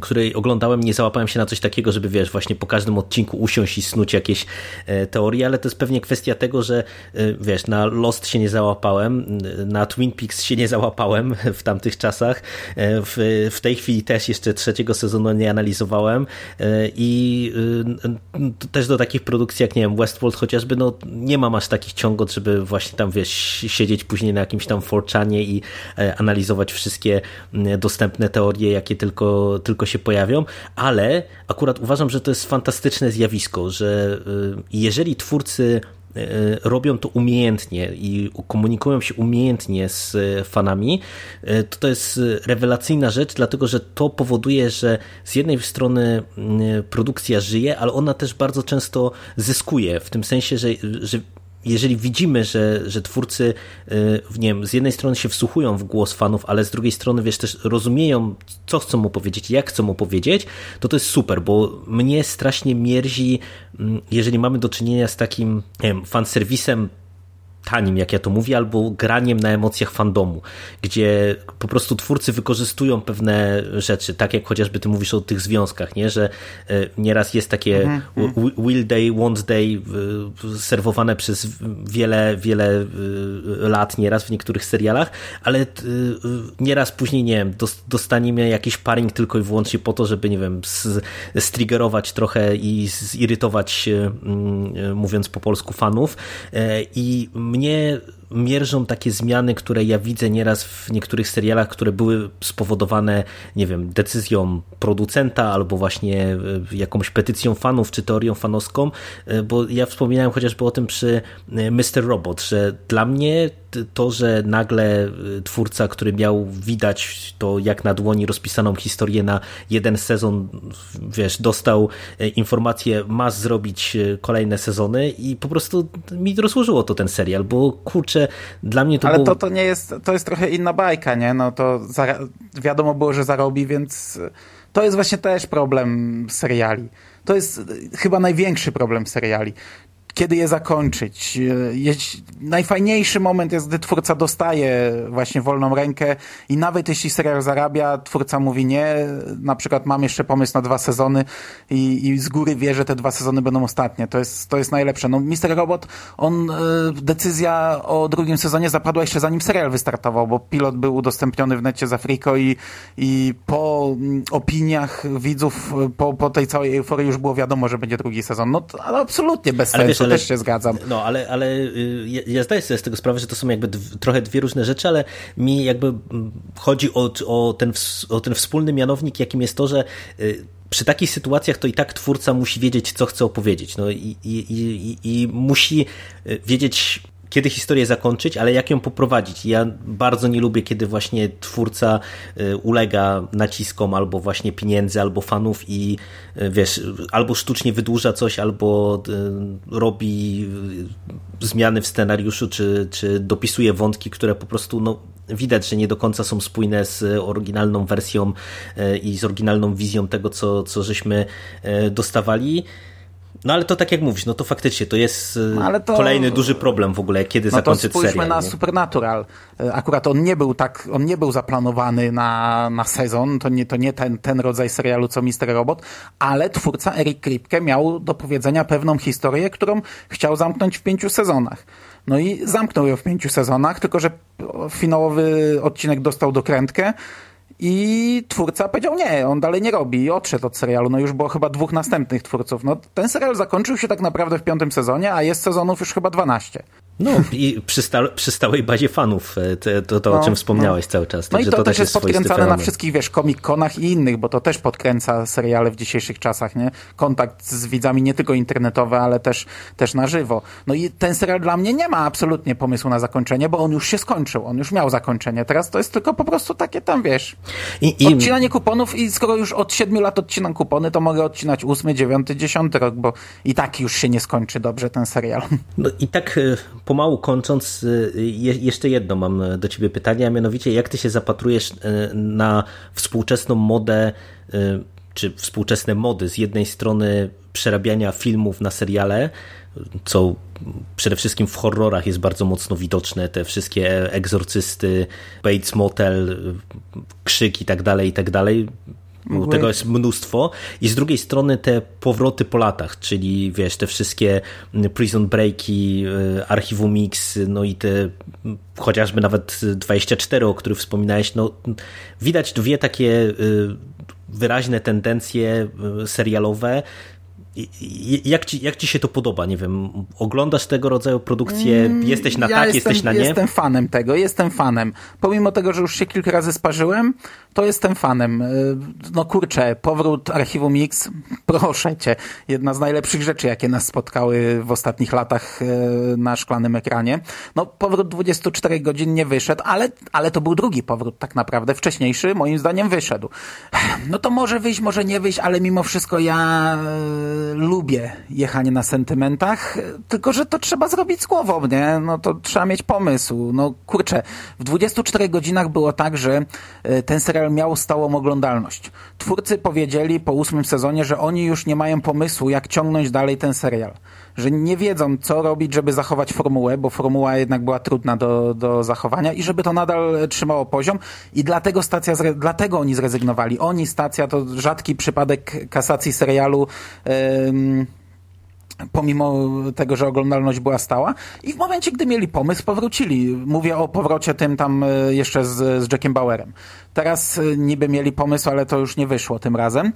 której oglądałem, nie załapałem się na coś takiego, żeby wiesz, właśnie po każdym odcinku usiąść i snuć jakieś e, teorie, ale to jest pewnie kwestia tego, że e, wiesz, na Lost się nie załapałem, na Twin Peaks się nie załapałem w tamtych czasach, e, w, w tej chwili też jeszcze trzeciego sezonu nie analizowałem. I też do takich produkcji jak, nie wiem, Westworld chociażby, no nie mam aż takich ciągot, żeby właśnie tam, wiesz, siedzieć później na jakimś tam forczanie i analizować wszystkie dostępne teorie, jakie tylko tylko się pojawią, ale akurat uważam, że to jest fantastyczne zjawisko, że y, jeżeli twórcy y, robią to umiejętnie i komunikują się umiejętnie z fanami, y, to to jest rewelacyjna rzecz, dlatego że to powoduje, że z jednej strony produkcja żyje, ale ona też bardzo często zyskuje, w tym sensie, że, że jeżeli widzimy, że, że twórcy y, nie wiem, z jednej strony się wsłuchują w głos fanów, ale z drugiej strony wiesz, też rozumieją, co chcą mu powiedzieć, jak chcą mu powiedzieć, to to jest super, bo mnie strasznie mierzi, mm, jeżeli mamy do czynienia z takim nie wiem, fanserwisem tanim, jak ja to mówię, albo graniem na emocjach fandomu, gdzie po prostu twórcy wykorzystują pewne rzeczy, tak jak chociażby ty mówisz o tych związkach, nie? że e, nieraz jest takie mm -hmm. will day, want day serwowane przez wiele, wiele e, lat, nieraz w niektórych serialach, ale e, nieraz później, nie wiem, dostaniemy jakiś paring tylko i wyłącznie po to, żeby, nie wiem, striggerować trochę i zirytować, mówiąc po polsku, fanów i mnie mierzą takie zmiany, które ja widzę nieraz w niektórych serialach, które były spowodowane, nie wiem, decyzją producenta albo właśnie e, jakąś petycją fanów czy teorią fanowską, e, bo ja wspominałem chociażby o tym przy e, Mr. Robot, że dla mnie to, że nagle twórca, który miał widać to jak na dłoni rozpisaną historię na jeden sezon, wiesz, dostał informację, masz zrobić kolejne sezony i po prostu mi rozłożyło to ten serial, bo kurczę, dla mnie to Ale było... to, to nie jest, to jest trochę inna bajka, nie? No to wiadomo było, że zarobi, więc to jest właśnie też problem seriali. To jest chyba największy problem seriali kiedy je zakończyć. Najfajniejszy moment jest, gdy twórca dostaje właśnie wolną rękę i nawet jeśli serial zarabia, twórca mówi nie, na przykład mam jeszcze pomysł na dwa sezony i, i z góry wie, że te dwa sezony będą ostatnie. To jest, to jest najlepsze. No, Mister Robot, on, e, decyzja o drugim sezonie zapadła jeszcze zanim serial wystartował, bo pilot był udostępniony w necie za Afriko i, i po mm, opiniach widzów, po, po tej całej euforii już było wiadomo, że będzie drugi sezon. No, to, ale absolutnie bez ale sensu. Wiesz, ale, też się zgadzam. No, ale, ale y, ja, ja zdaję sobie z tego sprawę, że to są jakby trochę dwie różne rzeczy, ale mi jakby mm, chodzi o, o, ten, o ten wspólny mianownik, jakim jest to, że y, przy takich sytuacjach to i tak twórca musi wiedzieć, co chce opowiedzieć. No i, i, i, i musi y, wiedzieć kiedy historię zakończyć, ale jak ją poprowadzić. Ja bardzo nie lubię, kiedy właśnie twórca y, ulega naciskom albo właśnie pieniędzy, albo fanów i y, wiesz, albo sztucznie wydłuża coś, albo y, robi zmiany w scenariuszu, czy, czy dopisuje wątki, które po prostu no, widać, że nie do końca są spójne z oryginalną wersją i z oryginalną wizją tego, co, co żeśmy dostawali. No ale to tak jak mówisz, no to faktycznie to jest no, to... kolejny duży problem w ogóle, kiedy no zakończyć serial. No to spójrzmy na nie? Supernatural. E, akurat on nie był tak, on nie był zaplanowany na, na sezon, to nie, to nie ten, ten rodzaj serialu co Mister Robot, ale twórca Eric Kripke miał do powiedzenia pewną historię, którą chciał zamknąć w pięciu sezonach. No i zamknął ją w pięciu sezonach, tylko że finałowy odcinek dostał dokrętkę, i twórca powiedział nie, on dalej nie robi i odszedł od serialu. No już było chyba dwóch następnych twórców. No ten serial zakończył się tak naprawdę w piątym sezonie, a jest sezonów już chyba 12. No i przy, sta przy stałej bazie fanów, e, to, to, no, o czym wspomniałeś no. cały czas. no i to, to też jest podkręcane na wszystkich, wiesz, komik-konach i innych, bo to też podkręca seriale w dzisiejszych czasach, nie? Kontakt z widzami nie tylko internetowy, ale też, też na żywo. No i ten serial dla mnie nie ma absolutnie pomysłu na zakończenie, bo on już się skończył, on już miał zakończenie. Teraz to jest tylko po prostu takie tam, wiesz, I, i... odcinanie kuponów i skoro już od siedmiu lat odcinam kupony, to mogę odcinać ósmy, dziewiąty, dziesiąty rok, bo i tak już się nie skończy dobrze ten serial. No i tak e, pomału kończąc, y, jeszcze jedno mam do ciebie pytanie, a mianowicie jak ty się zapatrujesz y, na współczesną modę, y, czy współczesne mody z jednej strony przerabiania filmów na seriale, co przede wszystkim w horrorach jest bardzo mocno widoczne, te wszystkie egzorcysty, Bates Motel, krzyk i tak dalej, i tak dalej. Mgły. Tego jest mnóstwo. I z drugiej strony te powroty po latach, czyli wiesz, te wszystkie Prison Breaki, y, Archiwum Mix, no i te chociażby nawet 24, o których wspominałeś, no widać dwie takie y, wyraźne tendencje y, serialowe, jak ci, jak ci się to podoba? Nie wiem, oglądasz tego rodzaju produkcje, mm, jesteś na ja tak, jestem, jesteś na nie? Jestem fanem tego, jestem fanem. Pomimo tego, że już się kilka razy sparzyłem, to jestem fanem. Y, no kurczę, powrót Archiwum Mix, proszę cię, jedna z najlepszych rzeczy, jakie nas spotkały w ostatnich latach y, na szklanym ekranie. No powrót 24 godzin nie wyszedł, ale, ale to był drugi powrót tak naprawdę. Wcześniejszy moim zdaniem wyszedł. No to może wyjść, może nie wyjść, ale mimo wszystko ja y, lubię jechanie na sentymentach, tylko że to trzeba zrobić z głową, nie? No to trzeba mieć pomysł. No kurczę, w 24 godzinach było tak, że ten serial serial miał stałą oglądalność. Twórcy powiedzieli po ósmym sezonie, że oni już nie mają pomysłu, jak ciągnąć dalej ten serial. Że nie wiedzą, co robić, żeby zachować formułę, bo formuła jednak była trudna do, do zachowania i żeby to nadal trzymało poziom. I dlatego stacja, dlatego oni zrezygnowali. Oni, stacja, to rzadki przypadek kasacji serialu. Yy, pomimo tego, że oglądalność była stała i w momencie, gdy mieli pomysł, powrócili. Mówię o powrocie tym tam e, jeszcze z, z Jackiem Bauerem. Teraz e, niby mieli pomysł, ale to już nie wyszło tym razem.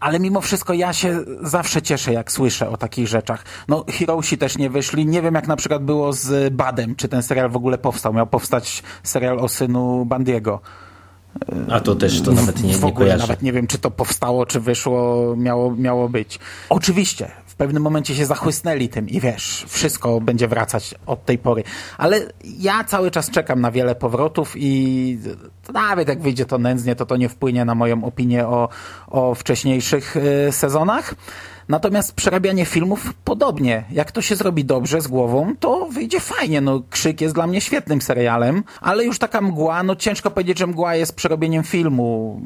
Ale mimo wszystko ja się zawsze cieszę, jak słyszę o takich rzeczach. No, Heroesi też nie wyszli. Nie wiem, jak na przykład było z Badem, czy ten serial w ogóle powstał. Miał powstać serial o synu Bandiego. A to też to nawet nie, nie kojarzę. Nawet nie wiem, czy to powstało, czy wyszło, miało, miało być. Oczywiście, pewnym momencie się zachłysnęli tym i wiesz, wszystko będzie wracać od tej pory. Ale ja cały czas czekam na wiele powrotów i nawet jak wyjdzie to nędznie, to to nie wpłynie na moją opinię o, o wcześniejszych y, sezonach. Natomiast przerabianie filmów podobnie. Jak to się zrobi dobrze z głową, to wyjdzie fajnie. No, Krzyk jest dla mnie świetnym serialem, ale już taka mgła, no ciężko powiedzieć, że mgła jest przerobieniem filmu.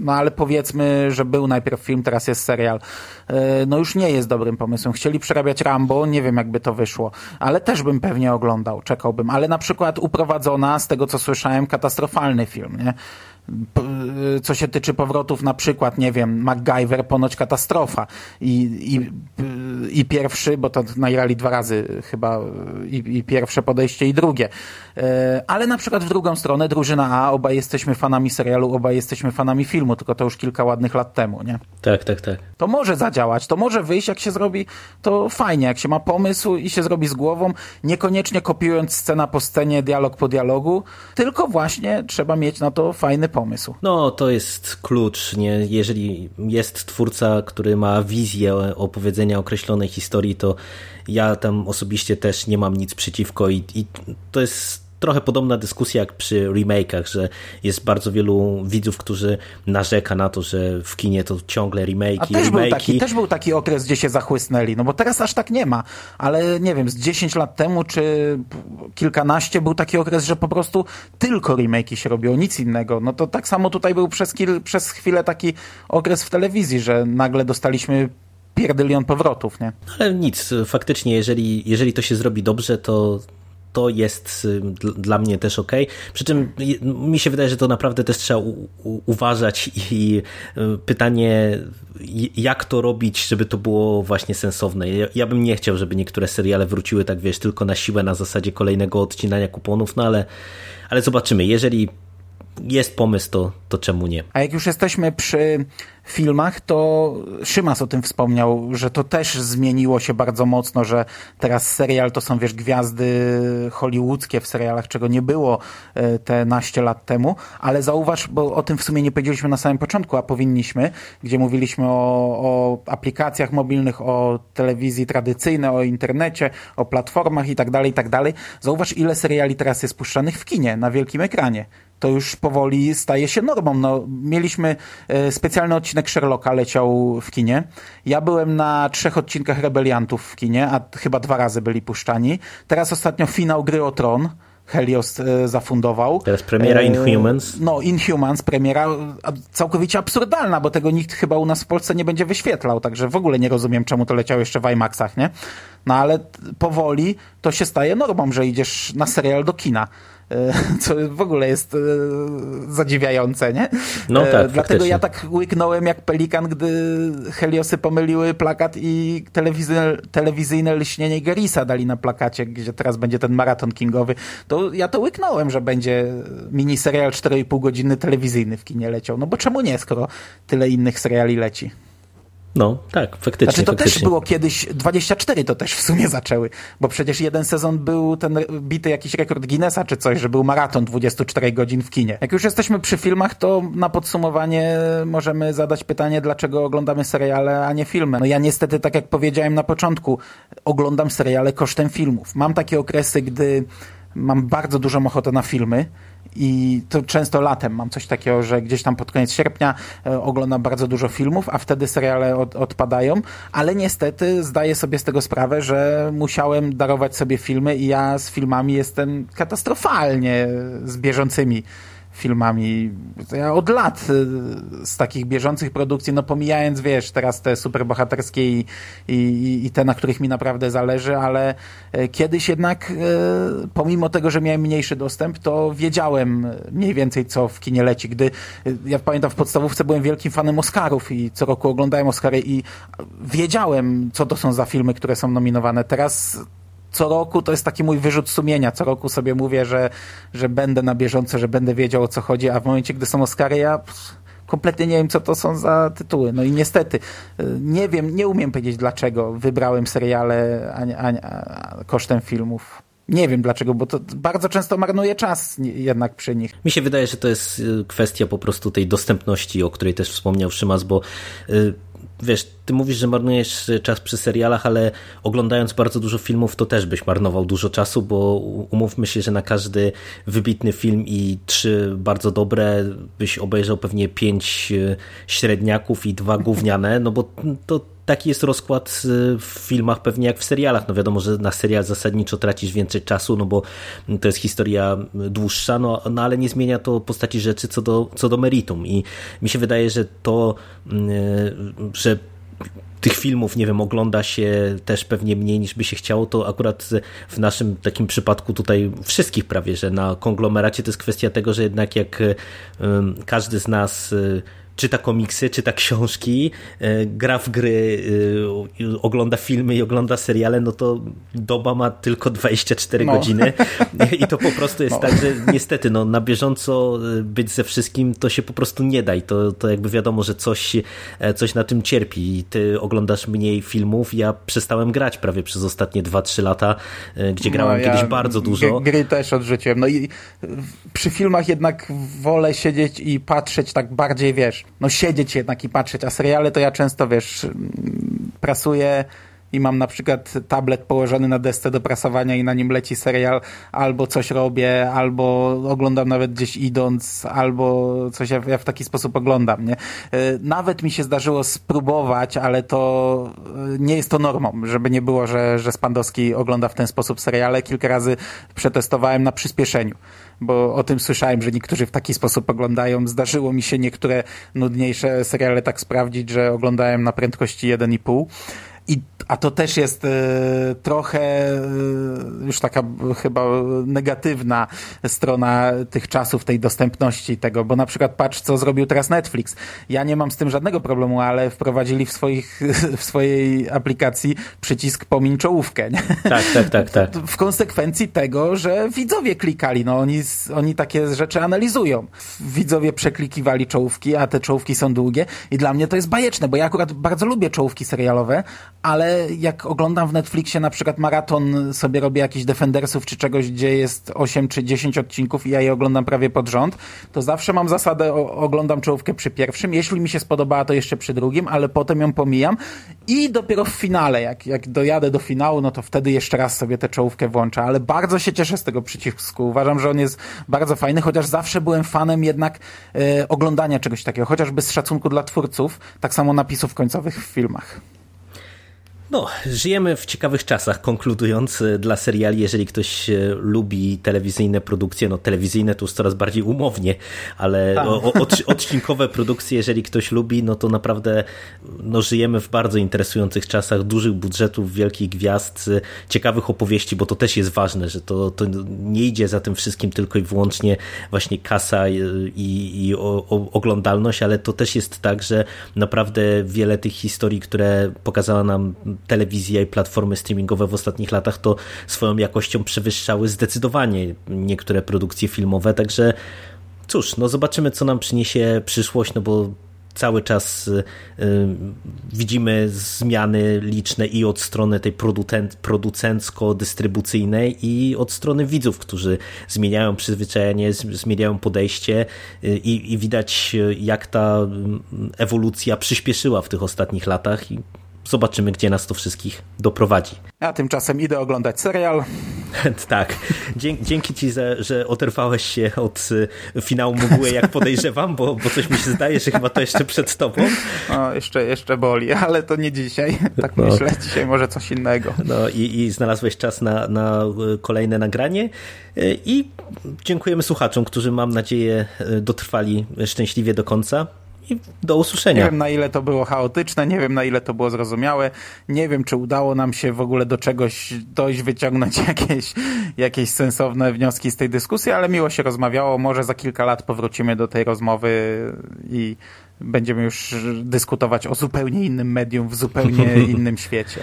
No ale powiedzmy, że był najpierw film, teraz jest serial. E, no już nie jest dobrym pomysłem. Chcieli przerabiać Rambo, nie wiem jakby to wyszło, ale też bym pewnie oglądał, czekałbym. Ale na przykład Uprowadzona, z tego co słyszałem, katastrofalny film, nie? Co się tyczy powrotów, na przykład, nie wiem, MacGyver, ponoć katastrofa. I, i, i pierwszy, bo to nagrali dwa razy chyba, i, i pierwsze podejście, i drugie. Ale na przykład w drugą stronę, drużyna A, obaj jesteśmy fanami serialu, obaj jesteśmy fanami filmu, tylko to już kilka ładnych lat temu, nie? Tak, tak, tak. To może zadziałać, to może wyjść, jak się zrobi, to fajnie, jak się ma pomysł i się zrobi z głową, niekoniecznie kopiując scena po scenie, dialog po dialogu, tylko właśnie trzeba mieć na to fajny pomysł. No, to jest klucz. Nie? Jeżeli jest twórca, który ma wizję opowiedzenia określonej historii, to ja tam osobiście też nie mam nic przeciwko i, i to jest trochę podobna dyskusja jak przy remake'ach, że jest bardzo wielu widzów, którzy narzeka na to, że w kinie to ciągle remake'i, A też remake'i. był, taki, też był taki okres, gdzie się zachłysnęli, no bo teraz aż tak nie ma, ale nie wiem, z 10 lat temu czy kilkanaście był taki okres, że po prostu tylko remake'i się robiło, nic innego. No to tak samo tutaj był przez, kil, przez chwilę taki okres w telewizji, że nagle dostaliśmy pierdylion powrotów, nie? Ale nic, faktycznie, jeżeli, jeżeli to się zrobi dobrze, to to jest dla mnie też ok. Przy czym mi się wydaje, że to naprawdę też trzeba uważać i y, pytanie, jak to robić, żeby to było właśnie sensowne. Ja, ja, bym nie chciał, żeby niektóre seriale wróciły tak, wiesz, tylko na siłę, na zasadzie kolejnego odcinania kuponów, no ale, ale zobaczymy. Jeżeli jest pomysł, to, to czemu nie? A jak już jesteśmy przy filmach, to Szymas o tym wspomniał, że to też zmieniło się bardzo mocno, że teraz serial to są, wiesz, gwiazdy hollywoodzkie w serialach, czego nie było e, te naście lat temu, ale zauważ, bo o tym w sumie nie powiedzieliśmy na samym początku, a powinniśmy, gdzie mówiliśmy o, o aplikacjach mobilnych, o telewizji tradycyjnej, o internecie, o platformach i tak dalej, i tak dalej. Zauważ, ile seriali teraz jest puszczanych w kinie, na wielkim ekranie to już powoli staje się normą. No, mieliśmy e, specjalny odcinek Sherlocka, leciał w kinie. Ja byłem na trzech odcinkach Rebeliantów w kinie, a chyba dwa razy byli puszczani. Teraz ostatnio finał Gry o Tron. Helios e, zafundował. Teraz premiera Inhumans. No, Inhumans, premiera całkowicie absurdalna, bo tego nikt chyba u nas w Polsce nie będzie wyświetlał, także w ogóle nie rozumiem, czemu to leciało jeszcze w IMAXach, nie? No ale powoli to się staje normą, że idziesz na serial do kina. E, co w ogóle jest e, zadziwiające, nie? No tak, e, Dlatego faktycznie. ja tak łyknąłem jak pelikan, gdy Heliosy pomyliły plakat i telewizyjne, telewizyjne lśnienie Gerisa dali na plakacie, gdzie teraz będzie ten maraton kingowy. To ja to łyknąłem, że będzie miniserial 4,5 godziny telewizyjny w kinie leciał. No bo czemu nie, skoro tyle innych seriali leci? No, tak, faktycznie. Znaczy to faktycznie. też było kiedyś, 24 to też w sumie zaczęły, bo przecież jeden sezon był ten bity jakiś rekord Guinnessa czy coś, że był maraton 24 godzin w kinie. Jak już jesteśmy przy filmach, to na podsumowanie możemy zadać pytanie, dlaczego oglądamy seriale, a nie filmy. No ja niestety, tak jak powiedziałem na początku, oglądam seriale kosztem filmów. Mam takie okresy, gdy mam bardzo dużą ochotę na filmy, i to często latem mam coś takiego, że gdzieś tam pod koniec sierpnia e, oglądam bardzo dużo filmów, a wtedy seriale od, odpadają, ale niestety zdaję sobie z tego sprawę, że musiałem darować sobie filmy i ja z filmami jestem katastrofalnie z bieżącymi filmami. Ja od lat y, z takich bieżących produkcji, no pomijając, wiesz, teraz te superbohaterskie i, i, i te, na których mi naprawdę zależy, ale e, kiedyś jednak, e, pomimo tego, że miałem mniejszy dostęp, to wiedziałem mniej więcej, co w kinie leci. Gdy, ja pamiętam, w podstawówce byłem wielkim fanem Oscarów i co roku oglądałem Oscary i wiedziałem, co to są za filmy, które są nominowane. Teraz co roku to jest taki mój wyrzut sumienia. Co roku sobie mówię, że, że będę na bieżąco, że będę wiedział o co chodzi, a w momencie, gdy są Oscary, ja kompletnie nie wiem, co to są za tytuły. No i niestety, nie wiem, nie umiem powiedzieć, dlaczego wybrałem seriale a, a, a, kosztem filmów. Nie wiem dlaczego, bo to bardzo często marnuje czas jednak przy nich. Mi się wydaje, że to jest kwestia po prostu tej dostępności, o której też wspomniał Szymas, bo wiesz, ty mówisz, że marnujesz czas przy serialach, ale oglądając bardzo dużo filmów, to też byś marnował dużo czasu, bo umówmy się, że na każdy wybitny film i trzy bardzo dobre byś obejrzał pewnie pięć średniaków i dwa gówniane, no bo to taki jest rozkład w filmach pewnie jak w serialach. No wiadomo, że na serial zasadniczo tracisz więcej czasu, no bo to jest historia dłuższa, no, no ale nie zmienia to postaci rzeczy co do, co do meritum. I mi się wydaje, że to, że tych filmów, nie wiem, ogląda się też pewnie mniej niż by się chciało, to akurat w naszym takim przypadku tutaj wszystkich prawie, że na konglomeracie to jest kwestia tego, że jednak jak każdy z nas czyta komiksy, czyta książki, gra w gry, ogląda filmy i ogląda seriale, no to doba ma tylko 24 no. godziny i to po prostu jest no. tak, że niestety no, na bieżąco być ze wszystkim to się po prostu nie da i to, to jakby wiadomo, że coś, coś na tym cierpi i ty oglądasz mniej filmów, ja przestałem grać prawie przez ostatnie 2-3 lata, gdzie grałem no, ja kiedyś bardzo dużo. Gry też odrzuciłem. No i przy filmach jednak wolę siedzieć i patrzeć tak bardziej, wiesz, no siedzieć jednak i patrzeć, a seriale to ja często, wiesz, prasuję i mam na przykład tablet położony na desce do prasowania i na nim leci serial, albo coś robię, albo oglądam nawet gdzieś idąc, albo coś ja, ja w taki sposób oglądam, nie? E, nawet mi się zdarzyło spróbować, ale to e, nie jest to normą, żeby nie było, że, że Spandowski ogląda w ten sposób seriale. Kilka razy przetestowałem na przyspieszeniu bo o tym słyszałem, że niektórzy w taki sposób oglądają. Zdarzyło mi się niektóre nudniejsze seriale tak sprawdzić, że oglądałem na prędkości 1,5 i, a to też jest e, trochę e, już taka chyba negatywna strona tych czasów, tej dostępności tego, bo na przykład patrz, co zrobił teraz Netflix. Ja nie mam z tym żadnego problemu, ale wprowadzili w, swoich, w swojej aplikacji przycisk pomiń czołówkę. Nie? Tak, tak, tak, tak. W konsekwencji tego, że widzowie klikali. No oni, oni takie rzeczy analizują. Widzowie przeklikiwali czołówki, a te czołówki są długie i dla mnie to jest bajeczne, bo ja akurat bardzo lubię czołówki serialowe, ale jak oglądam w Netflixie na przykład maraton, sobie robię jakichś Defendersów czy czegoś, gdzie jest 8 czy 10 odcinków i ja je oglądam prawie pod rząd, to zawsze mam zasadę, o, oglądam czołówkę przy pierwszym, jeśli mi się spodobała, to jeszcze przy drugim, ale potem ją pomijam i dopiero w finale, jak, jak dojadę do finału, no to wtedy jeszcze raz sobie tę czołówkę włączę, ale bardzo się cieszę z tego przycisku. Uważam, że on jest bardzo fajny, chociaż zawsze byłem fanem jednak e, oglądania czegoś takiego, chociażby z szacunku dla twórców, tak samo napisów końcowych w filmach. No, żyjemy w ciekawych czasach, konkludując e, dla seriali, jeżeli ktoś e, lubi telewizyjne produkcje, no telewizyjne to już coraz bardziej umownie, ale tak. o, od, odcinkowe produkcje, jeżeli ktoś lubi, no to naprawdę no, żyjemy w bardzo interesujących czasach, dużych budżetów, wielkich gwiazd, e, ciekawych opowieści, bo to też jest ważne, że to, to nie idzie za tym wszystkim tylko i wyłącznie właśnie kasa i, i o, o, oglądalność, ale to też jest tak, że naprawdę wiele tych historii, które pokazała nam telewizja i platformy streamingowe w ostatnich latach to swoją jakością przewyższały zdecydowanie niektóre produkcje filmowe, także cóż, no zobaczymy co nam przyniesie przyszłość, no bo cały czas y, y, widzimy zmiany liczne i od strony tej producencko-dystrybucyjnej i od strony widzów, którzy zmieniają przyzwyczajenie, zmieniają podejście y, i, i widać jak ta mm, ewolucja przyspieszyła w tych ostatnich latach i zobaczymy, gdzie nas to wszystkich doprowadzi. A tymczasem idę oglądać serial. tak. Dzięki, ci, za, że oderwałeś się od y, finału mgły, jak podejrzewam, bo, bo coś mi się zdaje, że chyba to jeszcze przed tobą. No, jeszcze, jeszcze boli, ale to nie dzisiaj. Tak no. myślę, dzisiaj może coś innego. No i, i znalazłeś czas na, na y, kolejne nagranie y, i dziękujemy słuchaczom, którzy mam nadzieję dotrwali szczęśliwie do końca i do usłyszenia. Nie wiem na ile to było chaotyczne, nie wiem na ile to było zrozumiałe, nie wiem czy udało nam się w ogóle do czegoś dojść, wyciągnąć jakieś, jakieś sensowne wnioski z tej dyskusji, ale miło się rozmawiało, może za kilka lat powrócimy do tej rozmowy i będziemy już dyskutować o zupełnie innym medium w zupełnie innym świecie.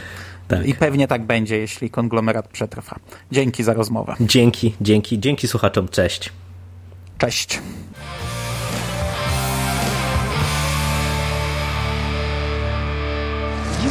Tak. I pewnie tak będzie, jeśli konglomerat przetrwa. Dzięki za rozmowę. Dzięki, dzięki, dzięki słuchaczom. Cześć. Cześć.